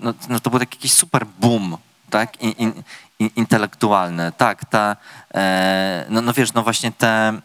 no, no to był taki jakiś super boom, tak, in, in, in, intelektualny, tak, ta, no, no wiesz, no właśnie te,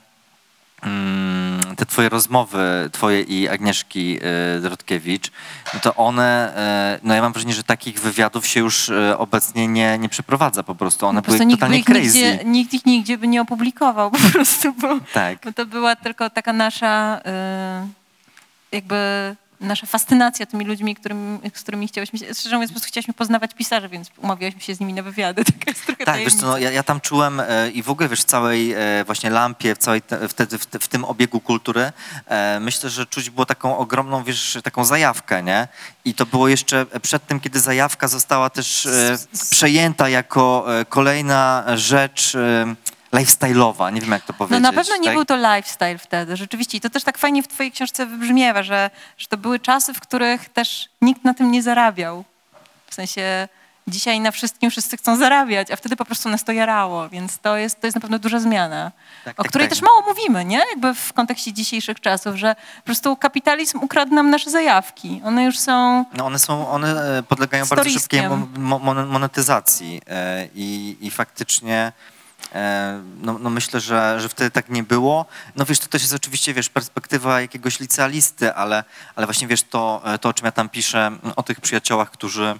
te twoje rozmowy, twoje i Agnieszki e, Drodkiewicz, no to one, e, no ja mam wrażenie, że takich wywiadów się już e, obecnie nie, nie przeprowadza po prostu. One po prostu były nikt, totalnie ich crazy. nigdzie, nikt ich nigdzie by nie opublikował po prostu, bo, Tak. bo to była tylko taka nasza y, jakby nasza fascynacja tymi ludźmi, którym, z którymi chciałyśmy, szczerze mówiąc, po prostu chciałyśmy poznawać pisarzy, więc umawiałyśmy się z nimi na wywiady. Taka jest trochę Tak, wiesz co, no, ja, ja tam czułem e, i w ogóle wiesz, w całej e, właśnie lampie, w, całej te, wtedy w, te, w tym obiegu kultury, e, myślę, że czuć było taką ogromną, wiesz, taką zajawkę, nie? I to było jeszcze przed tym, kiedy zajawka została też e, przejęta jako e, kolejna rzecz e, lifestyle'owa, nie wiem jak to No powiedzieć. na pewno nie tak? był to lifestyle wtedy, rzeczywiście. I to też tak fajnie w twojej książce wybrzmiewa, że, że to były czasy, w których też nikt na tym nie zarabiał. W sensie dzisiaj na wszystkim wszyscy chcą zarabiać, a wtedy po prostu nas to jarało, więc to jest, to jest na pewno duża zmiana, Tak, o tak, której tak. też mało mówimy, nie? Jakby w kontekście dzisiejszych czasów, że po prostu kapitalizm ukradł nam nasze zajawki. One już są... No one są, one e, podlegają bardzo Storiskiem. szybkiej mo- mon- monetyzacji e, i, i faktycznie no, no myślę, że, że wtedy tak nie było. No wiesz, to też jest oczywiście, wiesz, perspektywa jakiegoś licealisty, ale, ale właśnie wiesz, to, e, to o czym ja tam piszę, o tych przyjaciołach, którzy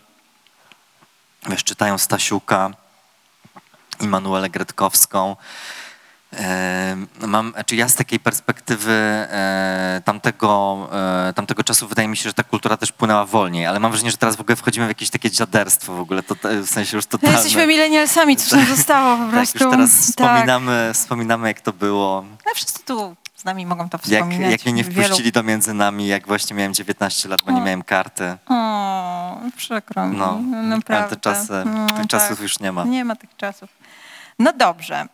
wiesz, czytają Stasiuka, Immanuelę Gretkowską, E, Mam, czy ja z takiej perspektywy e, tamtego, e, tamtego czasu wydaje mi się, że ta kultura też płynęła wolniej, ale mam wrażenie, że teraz w ogóle wchodzimy w jakieś takie dziaderstwo w ogóle, to, w sensie już No, totalne. jesteśmy milenialsami, coś nam zostało po tak, prostu. już teraz Tak. wspominamy, wspominamy jak to było, No, wszyscy tu z nami mogą to jak, wspominać. jak mnie nie Wielu- wpuścili do między nami, jak właśnie miałem 19 lat, bo nie miałem karty. O, przykro mi. No, No, ale naprawdę. te czasy, No, tych tak. czasów już nie ma. Nie ma tych czasów. No dobrze.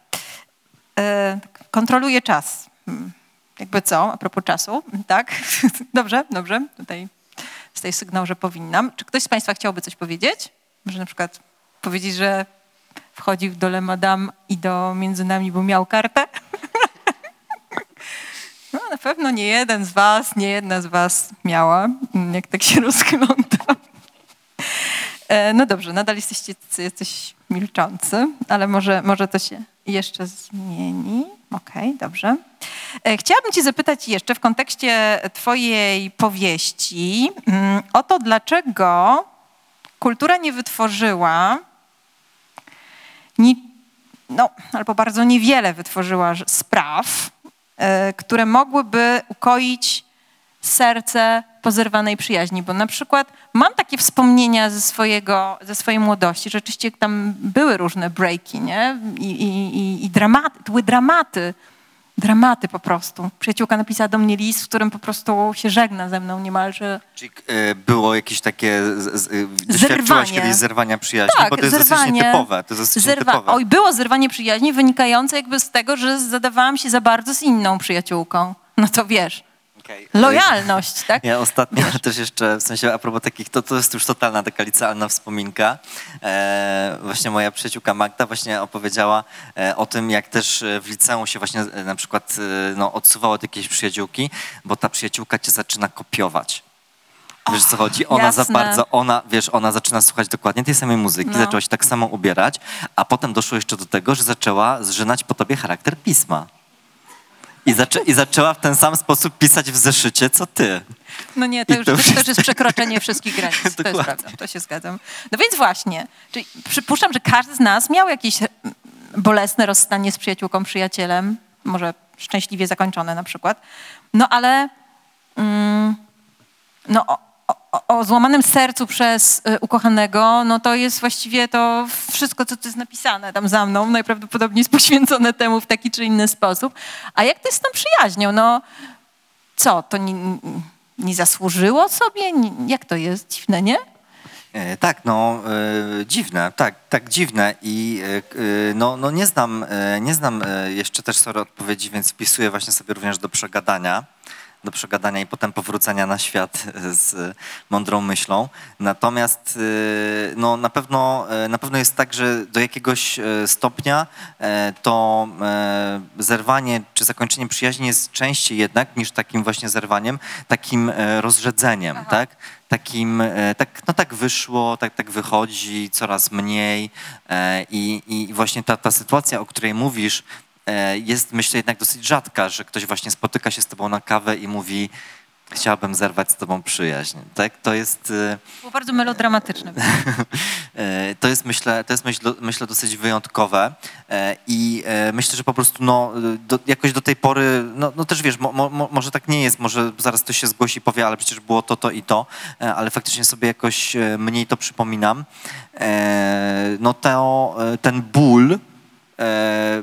E, kontroluję czas. Hmm. Jakby co, a propos czasu, tak? Dobrze, dobrze. Tutaj tutaj sygnał, że powinnam. Czy ktoś z Państwa chciałby coś powiedzieć? Może na przykład powiedzieć, że wchodził do Le Madame i do Między Nami, bo miał kartę? No na pewno nie jeden z Was, nie jedna z Was miała, mm, jak tak się rozglądam. E, No dobrze, nadal jesteście jacyś milczący, ale może, może to się jeszcze zmieni. Okej, dobrze. E, Chciałabym Cię zapytać jeszcze w kontekście Twojej powieści mm, o to, dlaczego kultura nie wytworzyła, no, albo bardzo niewiele wytworzyła spraw, e, które mogłyby ukoić serce pozerwanej przyjaźni, bo na przykład mam takie wspomnienia ze, swojego, ze swojej młodości, że rzeczywiście tam były różne breaki, nie? I, i, i, dramaty, były dramaty, dramaty po prostu. Przyjaciółka napisała do mnie list, w którym po prostu się żegna ze mną niemalże. Czyli e, było jakieś takie, z, e, doświadczyłaś kiedyś zerwania przyjaźni, Tak, bo to jest dosyć zerwanie. nietypowe. To jest dosyć Zerwa- nietypowe. Oj, było zerwanie przyjaźni wynikające jakby z tego, że zadawałam się za bardzo z inną przyjaciółką. No to wiesz, Okej. lojalność, tak? Ja ostatnio też jeszcze, w sensie a propos takich, to, to jest już totalna taka licealna wspominka. E, właśnie moja przyjaciółka Magda właśnie opowiedziała e, o tym, jak też e, w liceum się właśnie e, na przykład no, odsuwało od jakiejś przyjaciółki, bo ta przyjaciółka cię zaczyna kopiować. Wiesz co chodzi? Ona za jasne. bardzo, ona, wiesz, ona zaczyna słuchać dokładnie tej samej muzyki, No. zaczęła się tak samo ubierać, a potem doszło jeszcze do tego, że zaczęła zżynać po tobie charakter pisma. I, zaczę, I zaczęła w ten sam sposób pisać w zeszycie, co ty. No nie, to I już, to już to jest- przekroczenie wszystkich granic. To jest prawda, to się zgadzam. No więc właśnie, czyli przypuszczam, że każdy z nas miał jakieś mm, bolesne rozstanie z przyjaciółką, przyjacielem, może szczęśliwie zakończone na przykład. No ale mm, no, o, złamanym sercu przez y, ukochanego, no to jest właściwie to wszystko, co tu jest napisane tam za mną, najprawdopodobniej jest poświęcone temu w taki czy inny sposób. A jak to jest z tą przyjaźnią? No co, to nie, nie zasłużyło sobie? Jak to jest? Dziwne, nie? E, Tak, no e, dziwne, tak, tak dziwne i e, no, no nie znam, nie znam jeszcze też sorry odpowiedzi, więc wpisuję właśnie sobie również do przegadania, do przegadania i potem powrócenia na świat e, z mądrą myślą. Natomiast e, no na pewno, e, na pewno jest tak, że do jakiegoś stopnia to zerwanie czy zakończenie przyjaźni jest częściej jednak niż takim właśnie zerwaniem, takim rozrzedzeniem, tak? takim, tak, no tak wyszło, tak, tak wychodzi, coraz mniej i, i właśnie ta, ta sytuacja, o której mówisz, jest myślę jednak dosyć rzadka, że ktoś właśnie spotyka się z tobą na kawę i mówi chciałbym zerwać z tobą przyjaźń. Tak? To jest... e, Było bardzo melodramatyczne. E, To jest, myślę, to jest myślę, myślę dosyć wyjątkowe E, i e, myślę, że po prostu no, do, jakoś do tej pory, no, no też wiesz, mo, mo, może tak nie jest, może zaraz ktoś się zgłosi i powie, ale przecież było to, to i to, e, ale faktycznie sobie jakoś e, mniej to przypominam. E, No to, e, ten ból e,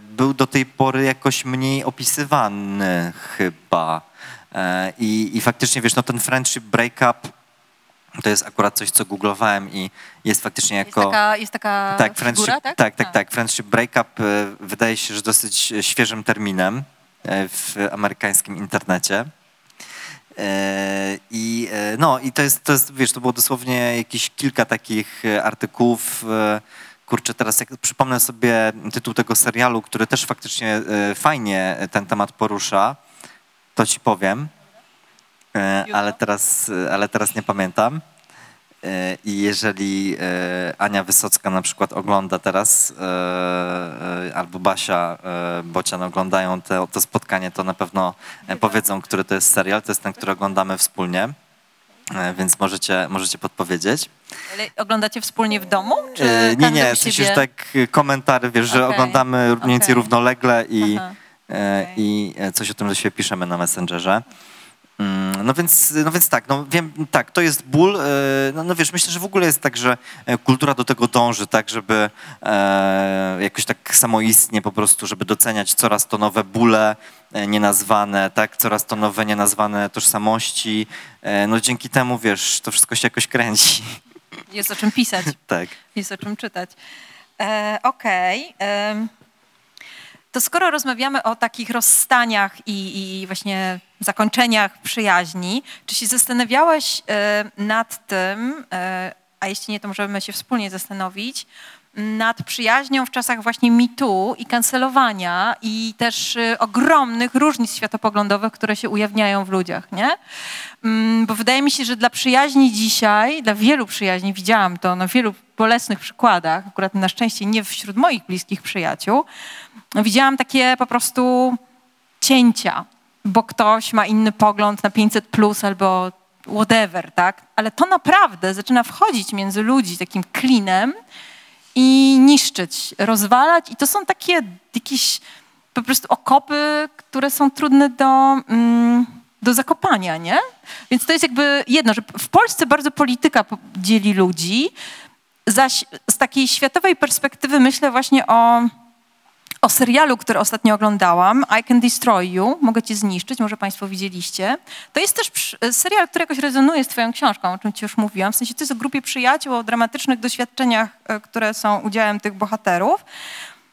był do tej pory jakoś mniej opisywany chyba. E, I, I faktycznie, wiesz, no ten friendship breakup to jest akurat coś, co googlowałem i jest faktycznie Jest jako... taka, jest taka tak, friendship, figura, tak? tak, tak, A. tak. Friendship breakup e, wydaje się, że dosyć e, świeżym terminem e, w amerykańskim internecie. E, I e, no, i to jest, to jest, wiesz, to było dosłownie jakieś kilka takich e, artykułów. Kurczę, teraz jak przypomnę sobie tytuł tego serialu, który też faktycznie e, fajnie ten temat porusza, to ci powiem. E? Ale teraz, e, ale teraz nie pamiętam. I jeżeli Ania Wysocka na przykład ogląda teraz, albo Basia Bocian oglądają te, to spotkanie, to na pewno powiedzą, który to jest serial. To jest ten, który oglądamy wspólnie, więc możecie, możecie podpowiedzieć. Ale oglądacie wspólnie w domu? Czy E, Nie, nie, w sensie, że tak e, komentary, wiesz, że Okej, oglądamy mniej więcej okej. równolegle i, e, okej. i e, coś o tym do siebie piszemy na Messengerze. Mm, No więc, no więc tak, no wiem, tak, to jest ból. e, No, no wiesz, myślę, że w ogóle jest tak, że e, kultura do tego dąży, tak, żeby e, jakoś tak samoistnie po prostu, żeby doceniać coraz to nowe bóle e, nienazwane, tak, coraz to nowe nienazwane tożsamości. E, No dzięki temu, wiesz, to wszystko się jakoś kręci. Jest o czym pisać, Tak. jest o czym czytać. E, Okej. em, To skoro rozmawiamy o takich rozstaniach i, i właśnie zakończeniach przyjaźni, czy się zastanawiałeś e, nad tym, e, a jeśli nie, to możemy się wspólnie zastanowić, nad przyjaźnią w czasach właśnie mitu i kancelowania i też e, ogromnych różnic światopoglądowych, które się ujawniają w ludziach, nie? Mm, Bo wydaje mi się, że dla przyjaźni dzisiaj, dla wielu przyjaźni, widziałam to na wielu bolesnych przykładach, akurat na szczęście nie wśród moich bliskich przyjaciół, widziałam takie po prostu cięcia, bo ktoś ma inny pogląd na 500 plus albo whatever, tak? Ale to naprawdę zaczyna wchodzić między ludzi takim klinem i niszczyć, rozwalać i to są takie jakieś po prostu okopy, które są trudne do, mm, do zakopania, nie? Więc to jest jakby jedno, że w Polsce bardzo polityka po- dzieli ludzi, zaś z takiej światowej perspektywy myślę właśnie o o serialu, który ostatnio oglądałam, I Can Destroy You, Mogę cię zniszczyć, może państwo widzieliście. To jest też serial, który jakoś rezonuje z twoją książką, o czym ci już mówiłam. W sensie to jest o grupie przyjaciół, o dramatycznych doświadczeniach, e, które są udziałem tych bohaterów.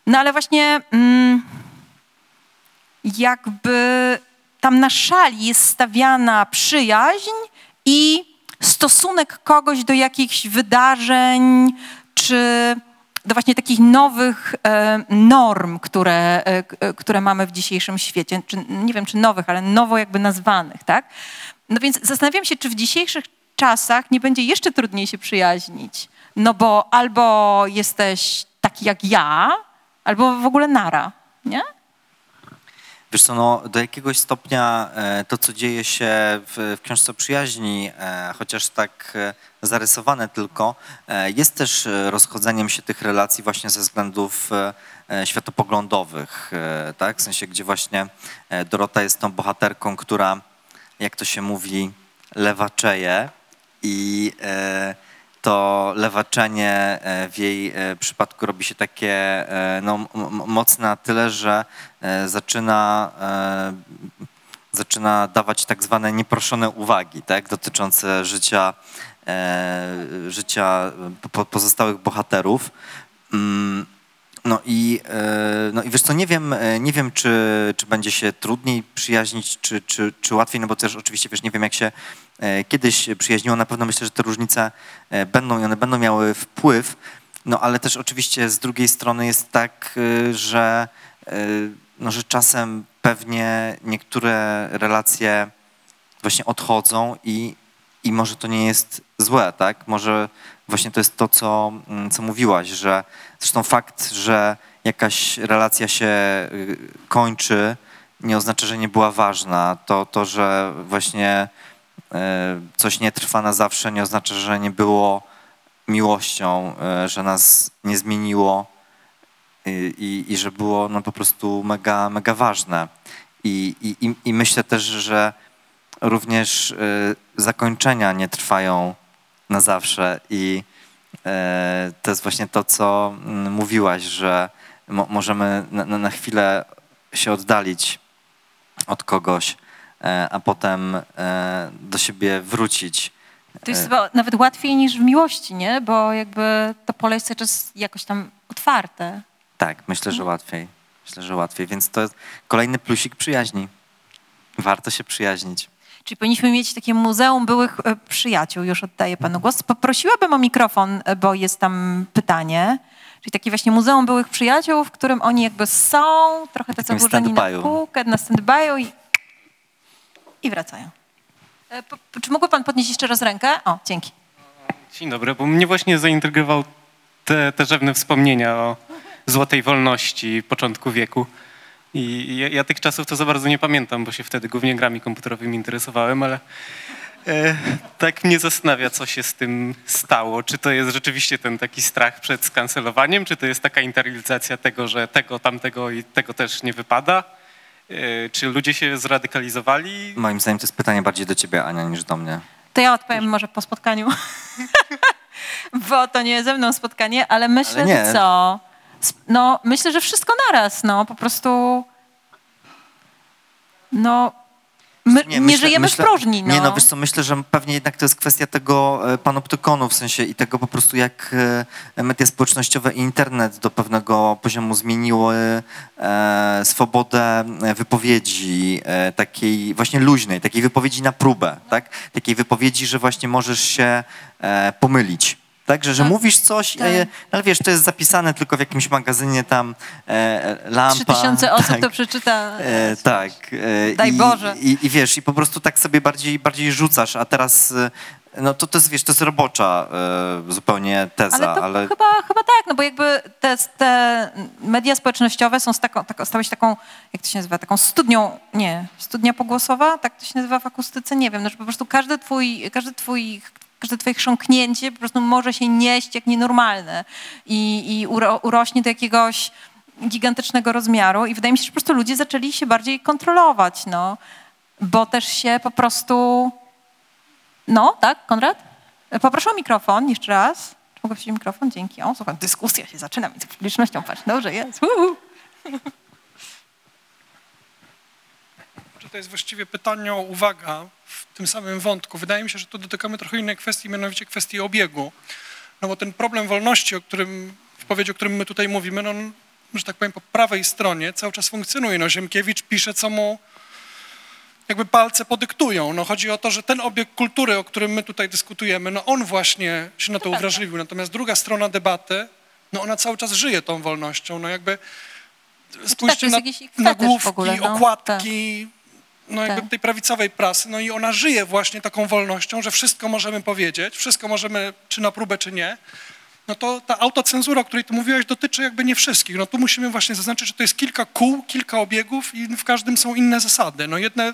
No ale właśnie mm, jakby tam na szali jest stawiana przyjaźń i stosunek kogoś do jakichś wydarzeń, czy do właśnie takich nowych e, norm, które, e, e, które mamy w dzisiejszym świecie. Czy, nie wiem, czy nowych, ale nowo jakby nazwanych, tak? No więc zastanawiam się, czy w dzisiejszych czasach nie będzie jeszcze trudniej się przyjaźnić. No bo albo jesteś taki jak ja, albo w ogóle nara, nie? Wiesz co, no, do jakiegoś stopnia to, co dzieje się w, w książce przyjaźni, chociaż tak zarysowane tylko, e, jest też e, rozchodzeniem się tych relacji właśnie ze względów e, światopoglądowych, tak? W sensie, gdzie właśnie Dorota jest tą bohaterką, która, jak to się mówi, lewaczeje i to lewaczenie w jej przypadku robi się takie no, mocne na tyle, że zaczyna, zaczyna dawać tak zwane nieproszone uwagi tak, dotyczące życia, życia po- pozostałych bohaterów. Mm, No i, e, no i wiesz co, nie wiem, e, nie wiem czy, czy będzie się trudniej przyjaźnić, czy, czy, czy łatwiej, no bo też oczywiście, wiesz, nie wiem jak się e, kiedyś przyjaźniło, na pewno myślę, że te różnice e, będą i one będą miały wpływ, no ale też oczywiście z drugiej strony jest tak, e, że, e, no, że czasem pewnie niektóre relacje właśnie odchodzą i, i może to nie jest złe, tak? Może właśnie to jest to, co, mm, co mówiłaś, że zresztą fakt, że jakaś relacja się y, kończy, nie oznacza, że nie była ważna. To, to że właśnie y, coś nie trwa na zawsze, nie oznacza, że nie było miłością, y, że nas nie zmieniło i, i że było no, po prostu mega, mega ważne. I, i- I myślę też, że również y, zakończenia nie trwają na zawsze i e, to jest właśnie to, co mm, mówiłaś, że mo- możemy na, na, chwilę się oddalić od kogoś, e, a potem do siebie wrócić. To jest chyba nawet łatwiej niż w miłości, nie? Bo jakby to pole jest cały czas jakoś tam otwarte. Tak, myślę, że łatwiej. Myślę, że łatwiej. Więc to jest kolejny plusik przyjaźni. Warto się przyjaźnić. Czyli powinniśmy mieć takie muzeum byłych e, przyjaciół. Już oddaję panu głos. Poprosiłabym o mikrofon, e, bo jest tam pytanie. Czyli takie właśnie muzeum byłych przyjaciół, w którym oni jakby są, trochę tacy włożeni na półkę, na stand-by'u i, i wracają. E, po- po- Czy mógłby pan podnieść jeszcze raz rękę? O, dzięki. Dzień dobry, bo mnie właśnie zaintrygował te, te rzewne wspomnienia o złotej wolności początku wieku. I ja, ja tych czasów to za bardzo nie pamiętam, bo się wtedy głównie grami komputerowymi interesowałem, ale e, tak mnie zastanawia, co się z tym stało. Czy to jest rzeczywiście ten taki strach przed skancelowaniem, czy to jest taka internalizacja tego, że tego, tamtego i tego też nie wypada? E, czy ludzie się zradykalizowali? Moim zdaniem to jest pytanie bardziej do ciebie, Ania, niż do mnie. To ja odpowiem może po spotkaniu. Bo to nie ze mną spotkanie, ale myślę, Ale nie. że co? No, myślę, że wszystko naraz, no, po prostu... No, my nie, myślę- żyjemy myślę- w próżni, no. Nie, no wiesz co, myślę, że pewnie jednak to jest kwestia tego e, panoptykonu, w sensie i tego po prostu jak e, media społecznościowe i internet do pewnego poziomu zmieniły e, swobodę e, wypowiedzi, e, takiej właśnie luźnej, takiej wypowiedzi na próbę, tak? Takiej wypowiedzi, że właśnie możesz się e, pomylić. Tak, że, Tak. mówisz coś, Tak. e, ale wiesz, to jest zapisane tylko w jakimś magazynie tam e, lampa. Trzy tysiące osób tak. to przeczyta. E, tak. E, Daj i, Boże. I, I wiesz, i po prostu tak sobie bardziej, bardziej rzucasz, a teraz, e, no to, to jest, wiesz, to jest robocza e, zupełnie teza, Ale to ale... chyba, chyba tak, no bo jakby te, te media społecznościowe są z taką, taką, stały się taką, jak to się nazywa, taką studnią, nie, studnia pogłosowa, tak to się nazywa w akustyce, nie wiem, no, że po prostu każdy twój, każdy twój, każde twoje chrząknięcie po prostu może się nieść jak nienormalne i, i uro, urośnie do jakiegoś gigantycznego rozmiaru i wydaje mi się, że po prostu ludzie zaczęli się bardziej kontrolować, no, bo też się po prostu no, tak, Konrad? Poproszę o mikrofon jeszcze raz. Mogę wziąć mikrofon? Dzięki. O, słuchaj, dyskusja się zaczyna między publicznością. Patrz, dobrze jest. Uhu. Czy to jest właściwie pytanie o uwaga w tym samym wątku? Wydaje mi się, że tu dotykamy trochę innej kwestii, mianowicie kwestii obiegu. No bo ten problem wolności, o którym, w powiedzi, o którym my tutaj mówimy, no, on, że tak powiem, po prawej stronie cały czas funkcjonuje. No, Ziemkiewicz pisze, co mu jakby palce podyktują. No, chodzi o to, że ten obieg kultury, o którym my tutaj dyskutujemy, no on właśnie się na to uwrażliwił. Natomiast druga strona debaty, no ona cały czas żyje tą wolnością. No jakby spójrzcie jest na, nagłówki, ogóle, no. okładki, no jakby Tak. tej prawicowej prasy, no i ona żyje właśnie taką wolnością, że wszystko możemy powiedzieć, wszystko możemy, czy na próbę, czy nie. No to ta autocenzura, o której ty mówiłeś, dotyczy jakby nie wszystkich. No tu musimy właśnie zaznaczyć, że to jest kilka kół, kilka obiegów i w każdym są inne zasady. No jedne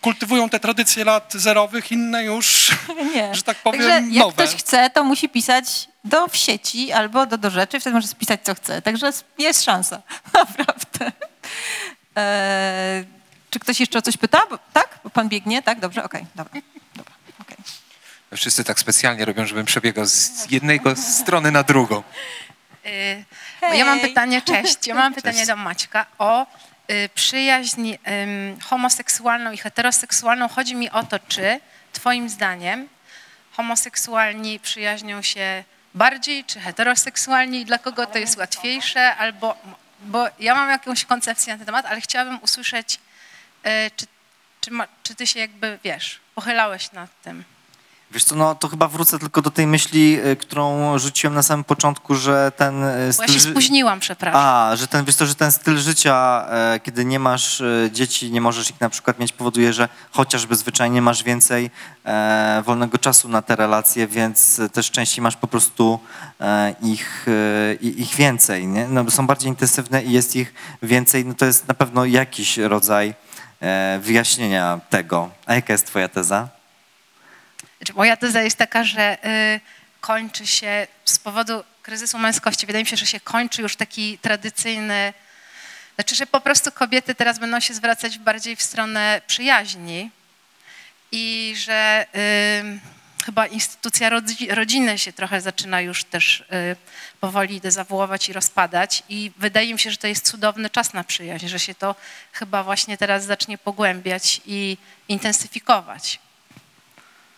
kultywują te tradycje lat zerowych, inne już, Nie. że tak powiem, Także jak nowe. ktoś chce, to musi pisać do w sieci albo do, do rzeczy, wtedy może spisać, co chce. Także jest szansa, naprawdę. E, czy ktoś jeszcze o coś pyta? Bo, tak? Bo pan biegnie? Tak? Dobrze? Okej, dobra. dobra. okej. Wszyscy tak specjalnie robią, żebym przebiegał z jednej go- strony na drugą. Y, Bo ja mam pytanie, cześć, ja mam pytanie do Maćka o y, przyjaźń homoseksualną i heteroseksualną. Chodzi mi o to, czy twoim zdaniem homoseksualni przyjaźnią się bardziej, czy heteroseksualni i dla kogo to jest łatwiejsze, albo, bo ja mam jakąś koncepcję na ten temat, ale chciałabym usłyszeć, czy, czy, ma, czy ty się jakby, wiesz, pochylałeś nad tym. Wiesz co, no to chyba wrócę tylko do tej myśli, y, którą rzuciłem na samym początku, że ten y, Bo ja styl... się spóźniłam, przepraszam. A, że ten, wiesz że ten styl życia, e, kiedy nie masz e, dzieci, nie możesz ich na przykład mieć, powoduje, że chociażby zwyczajnie masz więcej e, wolnego czasu na te relacje, więc e, też częściej masz po prostu e, ich, e, ich więcej, nie? No, bo są bardziej intensywne i jest ich więcej, no to jest na pewno jakiś rodzaj e, wyjaśnienia tego. A jaka jest twoja teza? Znaczy, moja teza jest taka, że y, kończy się z powodu kryzysu męskości, wydaje mi się, że się kończy już taki tradycyjny, znaczy, że po prostu kobiety teraz będą się zwracać bardziej w stronę przyjaźni i że y, chyba instytucja rodzi, rodziny się trochę zaczyna już też y, powoli dezawuować i rozpadać i wydaje mi się, że to jest cudowny czas na przyjaźń, że się to chyba właśnie teraz zacznie pogłębiać i intensyfikować.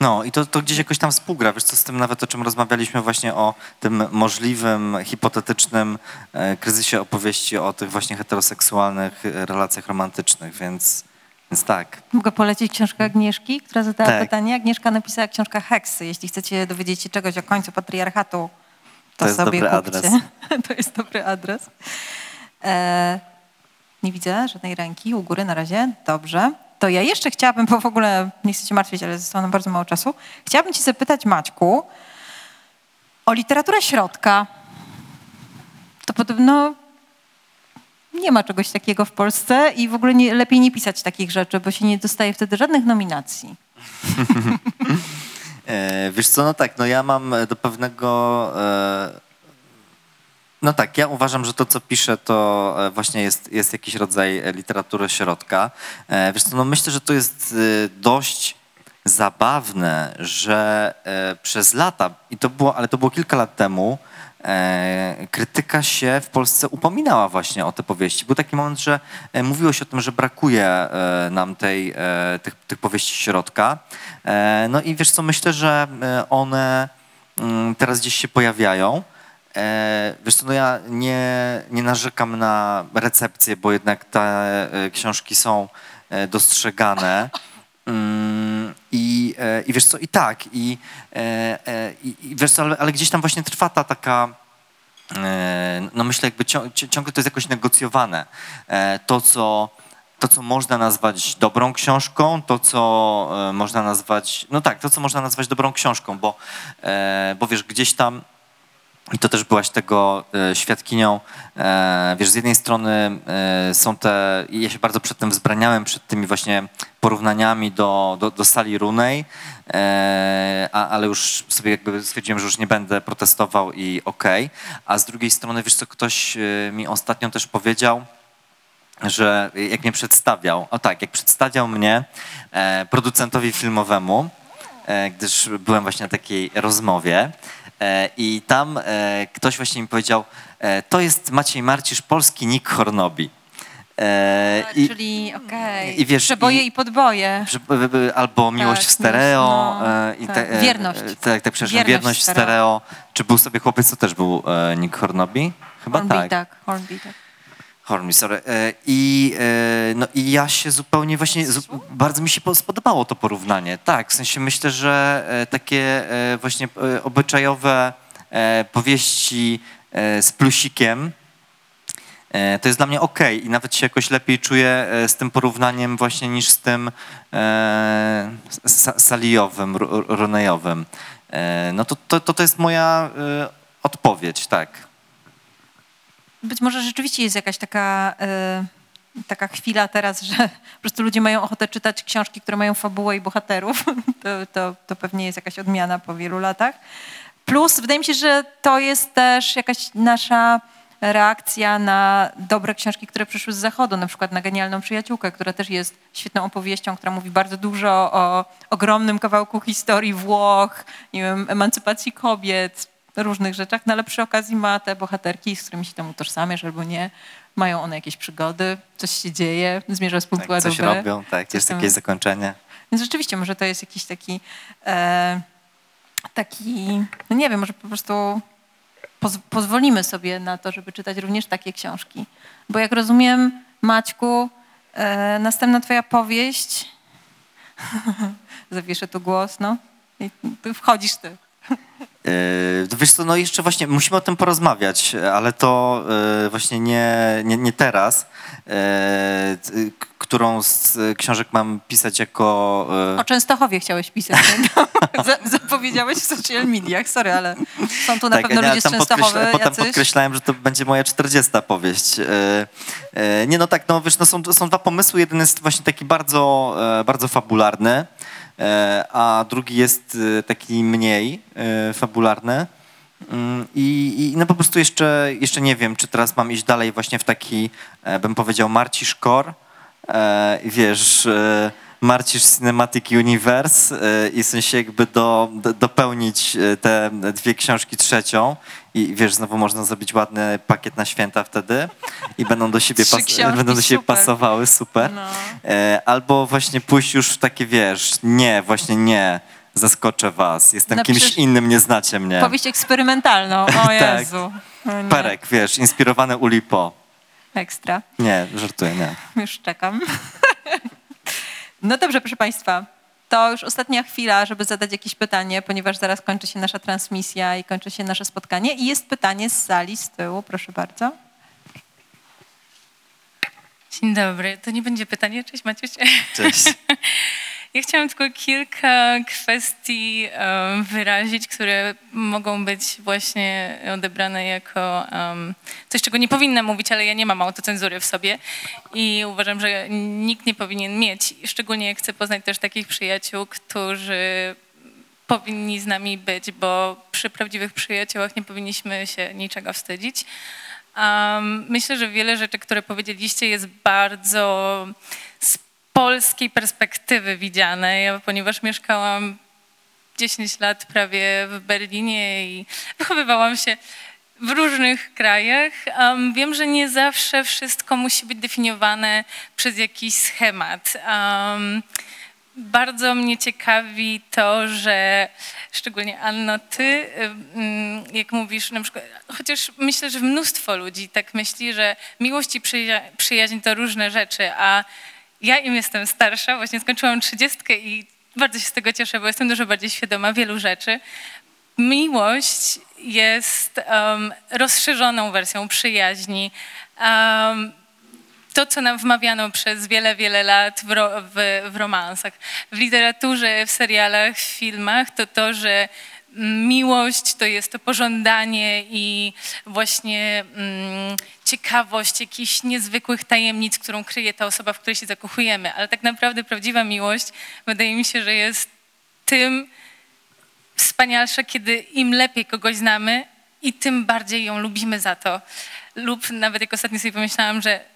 No i to, to gdzieś jakoś tam współgra, wiesz co, z tym nawet o czym rozmawialiśmy właśnie o tym możliwym, hipotetycznym e, kryzysie opowieści o tych właśnie heteroseksualnych e, relacjach romantycznych, więc, więc tak. Mogę polecić książkę Agnieszki, która zadała Tak. pytanie. Agnieszka napisała książkę Heksy. Jeśli chcecie dowiedzieć się czegoś o końcu patriarchatu, to, To sobie dobry kupcie. adres. to jest dobry adres. E, nie widzę żadnej ręki u góry na razie. Dobrze. To ja jeszcze chciałabym, bo w ogóle nie chcę cię martwić, ale zostało nam bardzo mało czasu. Chciałabym cię zapytać, Maćku, o literaturę środka. To podobno nie ma czegoś takiego w Polsce i w ogóle nie, lepiej nie pisać takich rzeczy, bo się nie dostaje wtedy żadnych nominacji. E, wiesz co, no tak, no ja mam do pewnego... E, no tak, ja uważam, że to, co piszę, to e, właśnie jest, jest jakiś rodzaj e, literatury środka. E, Wiesz co, no myślę, że to jest dość zabawne, że przez lata, i to było, ale to było kilka lat temu, e, krytyka się w Polsce upominała właśnie o te powieści. Był taki moment, że e, mówiło się o tym, że brakuje e, nam tej, e, tych, tych powieści środka. E, No i wiesz co, myślę, że e, one mm, teraz gdzieś się pojawiają. Wiesz co, no ja nie, nie narzekam na recepcję, bo jednak te książki są dostrzegane. Mm, I, e, I wiesz co, i tak, i, e, e, i, i wiesz co, ale, ale gdzieś tam właśnie trwa ta taka, no myślę jakby cią, ci- ciągle to jest jakoś negocjowane. To, co, to, co można nazwać dobrą książką, to, co można nazwać, no tak, to, co można nazwać dobrą książką, bo, bo wiesz, gdzieś tam i to też byłaś tego e, świadkinią. E, wiesz, z jednej strony e, są te, ja się bardzo przed tym wzbraniałem, przed tymi właśnie porównaniami do, do, do sali runej, ale już sobie jakby stwierdziłem, że już nie będę protestował i okej. A z drugiej strony, wiesz co, ktoś mi ostatnio też powiedział, że jak mnie przedstawiał, o tak, jak przedstawiał mnie producentowi filmowemu, gdyż byłem właśnie na takiej rozmowie i tam e, ktoś właśnie mi powiedział, e, to jest Maciej Marcisz, polski Nick Hornobi. E, A, i, Czyli okej, i wiesz, przeboje i- i, podboje. albo Miłość w Tak, stereo. no, e, i tak. te- e, Wierność. e, Tak, tak, przepraszam, Wierność Wierność, w stereo. stereo. Czy był sobie chłopiec, to też był e, Nick Hornobi? Chyba Hornby, tak. tak. Hornby, tak. Hornby, sorry. E, I, e, no, I ja się zupełnie właśnie, bardzo mi się po- spodobało to porównanie. Tak, w sensie myślę, że e, takie właśnie obyczajowe powieści z plusikiem, to jest dla mnie okej i nawet się jakoś lepiej czuję z tym porównaniem właśnie niż z tym e, sa, salijowym, runejowym. E, no to, to, to, to jest moja e, odpowiedź, tak. Być może rzeczywiście jest jakaś taka, e, taka chwila teraz, że po prostu ludzie mają ochotę czytać książki, które mają fabułę i bohaterów. To, to, to pewnie jest jakaś odmiana po wielu latach. Plus wydaje mi się, że to jest też jakaś nasza reakcja na dobre książki, które przyszły z zachodu, na przykład na Genialną Przyjaciółkę, która też jest świetną opowieścią, która mówi bardzo dużo o ogromnym kawałku historii Włoch, nie wiem, emancypacji kobiet, różnych rzeczach, no ale przy okazji ma te bohaterki, z którymi się tam utożsamiasz albo nie. Mają one jakieś przygody, coś się dzieje, zmierza z punktu Tak, coś B. robią, tak, Coś jest tam- jakieś zakończenie. Więc rzeczywiście może to jest jakiś taki, e, taki, no nie wiem, może po prostu poz, pozwolimy sobie na to, żeby czytać również takie książki. Bo jak rozumiem, Maćku, e, następna twoja powieść, zawieszę tu głos, no, I wchodzisz ty. Yy, wiesz co, no jeszcze właśnie musimy o tym porozmawiać, ale to yy, właśnie nie, nie, nie teraz. Którą z y, książek mam pisać jako... yy, O Częstochowie chciałeś pisać. Zapowiedziałeś w social mediach, sorry, ale są tu na pewno Tak, ja ludzie z Częstochowy podkreśla- Potem jacyś. podkreślałem, że to będzie moja 40 powieść. E, e, Nie no tak, no wiesz, no są, są dwa pomysły. Jeden jest właśnie taki bardzo, e, bardzo fabularny, e, a drugi jest e, taki mniej e, fabularny. Mm, I, I no po prostu jeszcze, jeszcze nie wiem, czy teraz mam iść dalej właśnie w taki, e, bym powiedział, Marcisz Core. E, i wiesz, e, Marcisz Cinematic Universe e, i w sensie jakby do, do, dopełnić te dwie książki trzecią i wiesz, znowu można zrobić ładny pakiet na święta wtedy i będą do siebie, pas- książki, będą do siebie super. pasowały, super. No. Albo właśnie pójść już w takie, wiesz, nie, właśnie nie, zaskoczę was, jestem Napiszesz kimś innym, nie znacie mnie. Powieść eksperymentalną, o Tak. Jezu. Nie. Perek, wiesz, inspirowany Ulipo. Ekstra. Nie, żartuję, nie. Już czekam. No dobrze, proszę Państwa. To już ostatnia chwila, żeby zadać jakieś pytanie, ponieważ zaraz kończy się nasza transmisja i kończy się nasze spotkanie. I jest pytanie z sali, z tyłu, proszę bardzo. Dzień dobry. To nie będzie pytanie. Cześć Maciuś. Cześć. Ja chciałam tylko kilka kwestii wyrazić, które mogą być właśnie odebrane jako coś, czego nie powinna mówić, ale ja nie mam autocenzury w sobie i uważam, że nikt nie powinien mieć. Szczególnie chcę poznać też takich przyjaciół, którzy powinni z nami być, bo przy prawdziwych przyjaciołach nie powinniśmy się niczego wstydzić. Um, myślę, że wiele rzeczy, które powiedzieliście, jest bardzo polskiej perspektywy widziane. Ja, ponieważ mieszkałam 10 lat prawie w Berlinie i wychowywałam się w różnych krajach. Um, wiem, że nie zawsze wszystko musi być definiowane przez jakiś schemat. Um, bardzo mnie ciekawi to, że szczególnie Anno, ty, jak mówisz, na przykład, chociaż myślę, że mnóstwo ludzi tak myśli, że miłość i przyja- przyjaźń to różne rzeczy, a ja im jestem starsza, właśnie skończyłam trzydziestkę i bardzo się z tego cieszę, bo jestem dużo bardziej świadoma wielu rzeczy. Miłość jest um, rozszerzoną wersją przyjaźni. Um, to, co nam wmawiano przez wiele, wiele lat w, ro, w, w romansach, w literaturze, w serialach, w filmach, to to, że miłość to jest to pożądanie i właśnie mm, ciekawość jakichś niezwykłych tajemnic, którą kryje ta osoba, w której się zakochujemy. Ale tak naprawdę prawdziwa miłość wydaje mi się, że jest tym wspanialsza, kiedy im lepiej kogoś znamy i tym bardziej ją lubimy za to. Lub nawet jak ostatnio sobie pomyślałam, że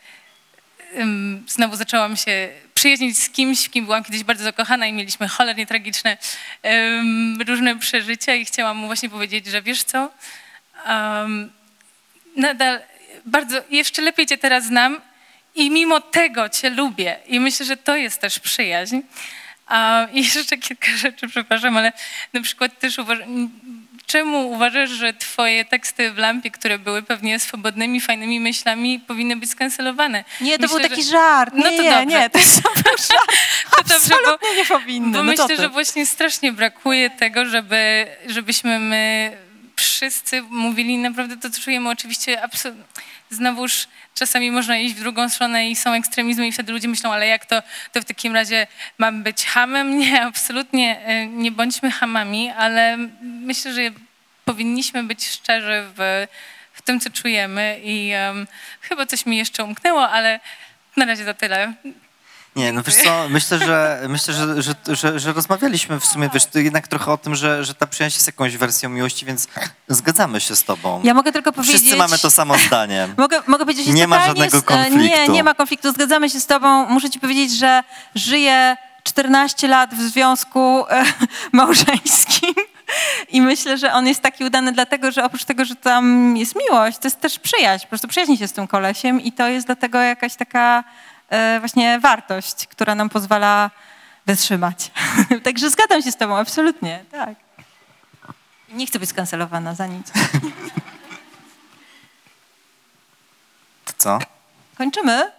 znowu zaczęłam się przyjaźnić z kimś, w kim byłam kiedyś bardzo zakochana i mieliśmy cholernie tragiczne różne przeżycia i chciałam mu właśnie powiedzieć, że wiesz co, nadal bardzo, jeszcze lepiej cię teraz znam i mimo tego cię lubię i myślę, że to jest też przyjaźń. I jeszcze kilka rzeczy, przepraszam, ale na przykład też uważam, czemu uważasz, że twoje teksty w lampie, które były pewnie swobodnymi, fajnymi myślami, powinny być skancelowane? Nie, to Myślę, był taki że- żart. Nie, No to nie, dobrze. nie, to jest żart. To dobrze, bo, nie powinny. bo no myślę, że właśnie strasznie brakuje tego, żeby, żebyśmy my wszyscy mówili naprawdę to, czujemy. Oczywiście absolutnie. Znowuż czasami można iść w drugą stronę i są ekstremizmy i wtedy ludzie myślą, ale jak to, to w takim razie mam być hamem? Nie, absolutnie e, nie bądźmy hamami, ale myślę, że powinniśmy być szczerzy w, w tym, co czujemy i em, chyba coś mi jeszcze umknęło, ale na razie to tyle. Nie, no wiesz co, myślę, że myślę, że, że, że, że rozmawialiśmy w sumie, wiesz, jednak trochę o tym, że, że ta przyjaźń jest jakąś wersją miłości, więc zgadzamy się z tobą. Ja mogę tylko powiedzieć... Wszyscy mamy to samo zdanie. Mogę, mogę powiedzieć, że Nie ma totalnie żadnego e, Nie, konfliktu. nie ma konfliktu. Zgadzamy się z tobą. Muszę ci powiedzieć, że żyję 14 lat w związku e, małżeńskim i myślę, że on jest taki udany dlatego, że oprócz tego, że tam jest miłość, to jest też przyjaźń. Po prostu przyjaźni się z tym kolesiem i to jest dlatego jakaś taka właśnie wartość, która nam pozwala wytrzymać. Także zgadzam się z tobą, absolutnie, tak. Nie chcę być skancelowana za nic. To co? Kończymy?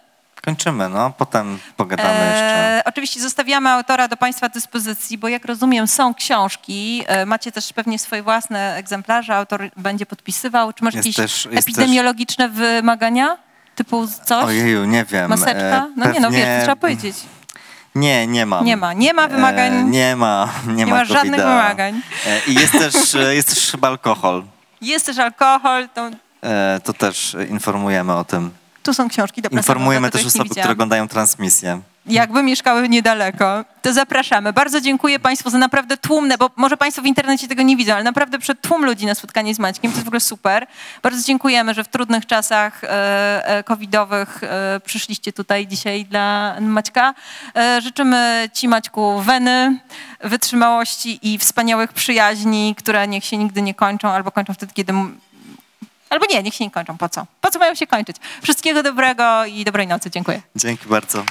Kończymy, no. Potem pogadamy jeszcze. E, oczywiście zostawiamy autora do Państwa dyspozycji, bo jak rozumiem są książki, e, macie też pewnie swoje własne egzemplarze, autor będzie podpisywał. Czy masz Jest jakieś też- epidemiologiczne wymagania? Typu coś? Ojeju, nie wiem. Maseczka? e, No nie no, wiesz, pewnie- trzeba powiedzieć. Nie, nie mam. Nie ma. Nie ma wymagań. E, nie ma, nie, Nie ma ma żadnych wymagań. E, I jest też, e, jest też chyba alkohol. Jest też alkohol, to E, to też informujemy o tym. tu są książki do Informujemy też osoby, które oglądają transmisję. Jakby mieszkały niedaleko, to zapraszamy. Bardzo dziękuję Państwu za naprawdę tłumne, bo może Państwo w internecie tego nie widzą, ale naprawdę przed tłum ludzi na spotkanie z Maćkiem, to jest w ogóle super. Bardzo dziękujemy, że w trudnych czasach e, e, covidowych e, przyszliście tutaj dzisiaj dla Maćka. Życzymy Ci Maćku weny, wytrzymałości i wspaniałych przyjaźni, które niech się nigdy nie kończą albo kończą wtedy, kiedy... Albo nie, niech się nie kończą. Po co? Po co mają się kończyć? Wszystkiego dobrego i dobrej nocy. Dziękuję. Dzięki bardzo.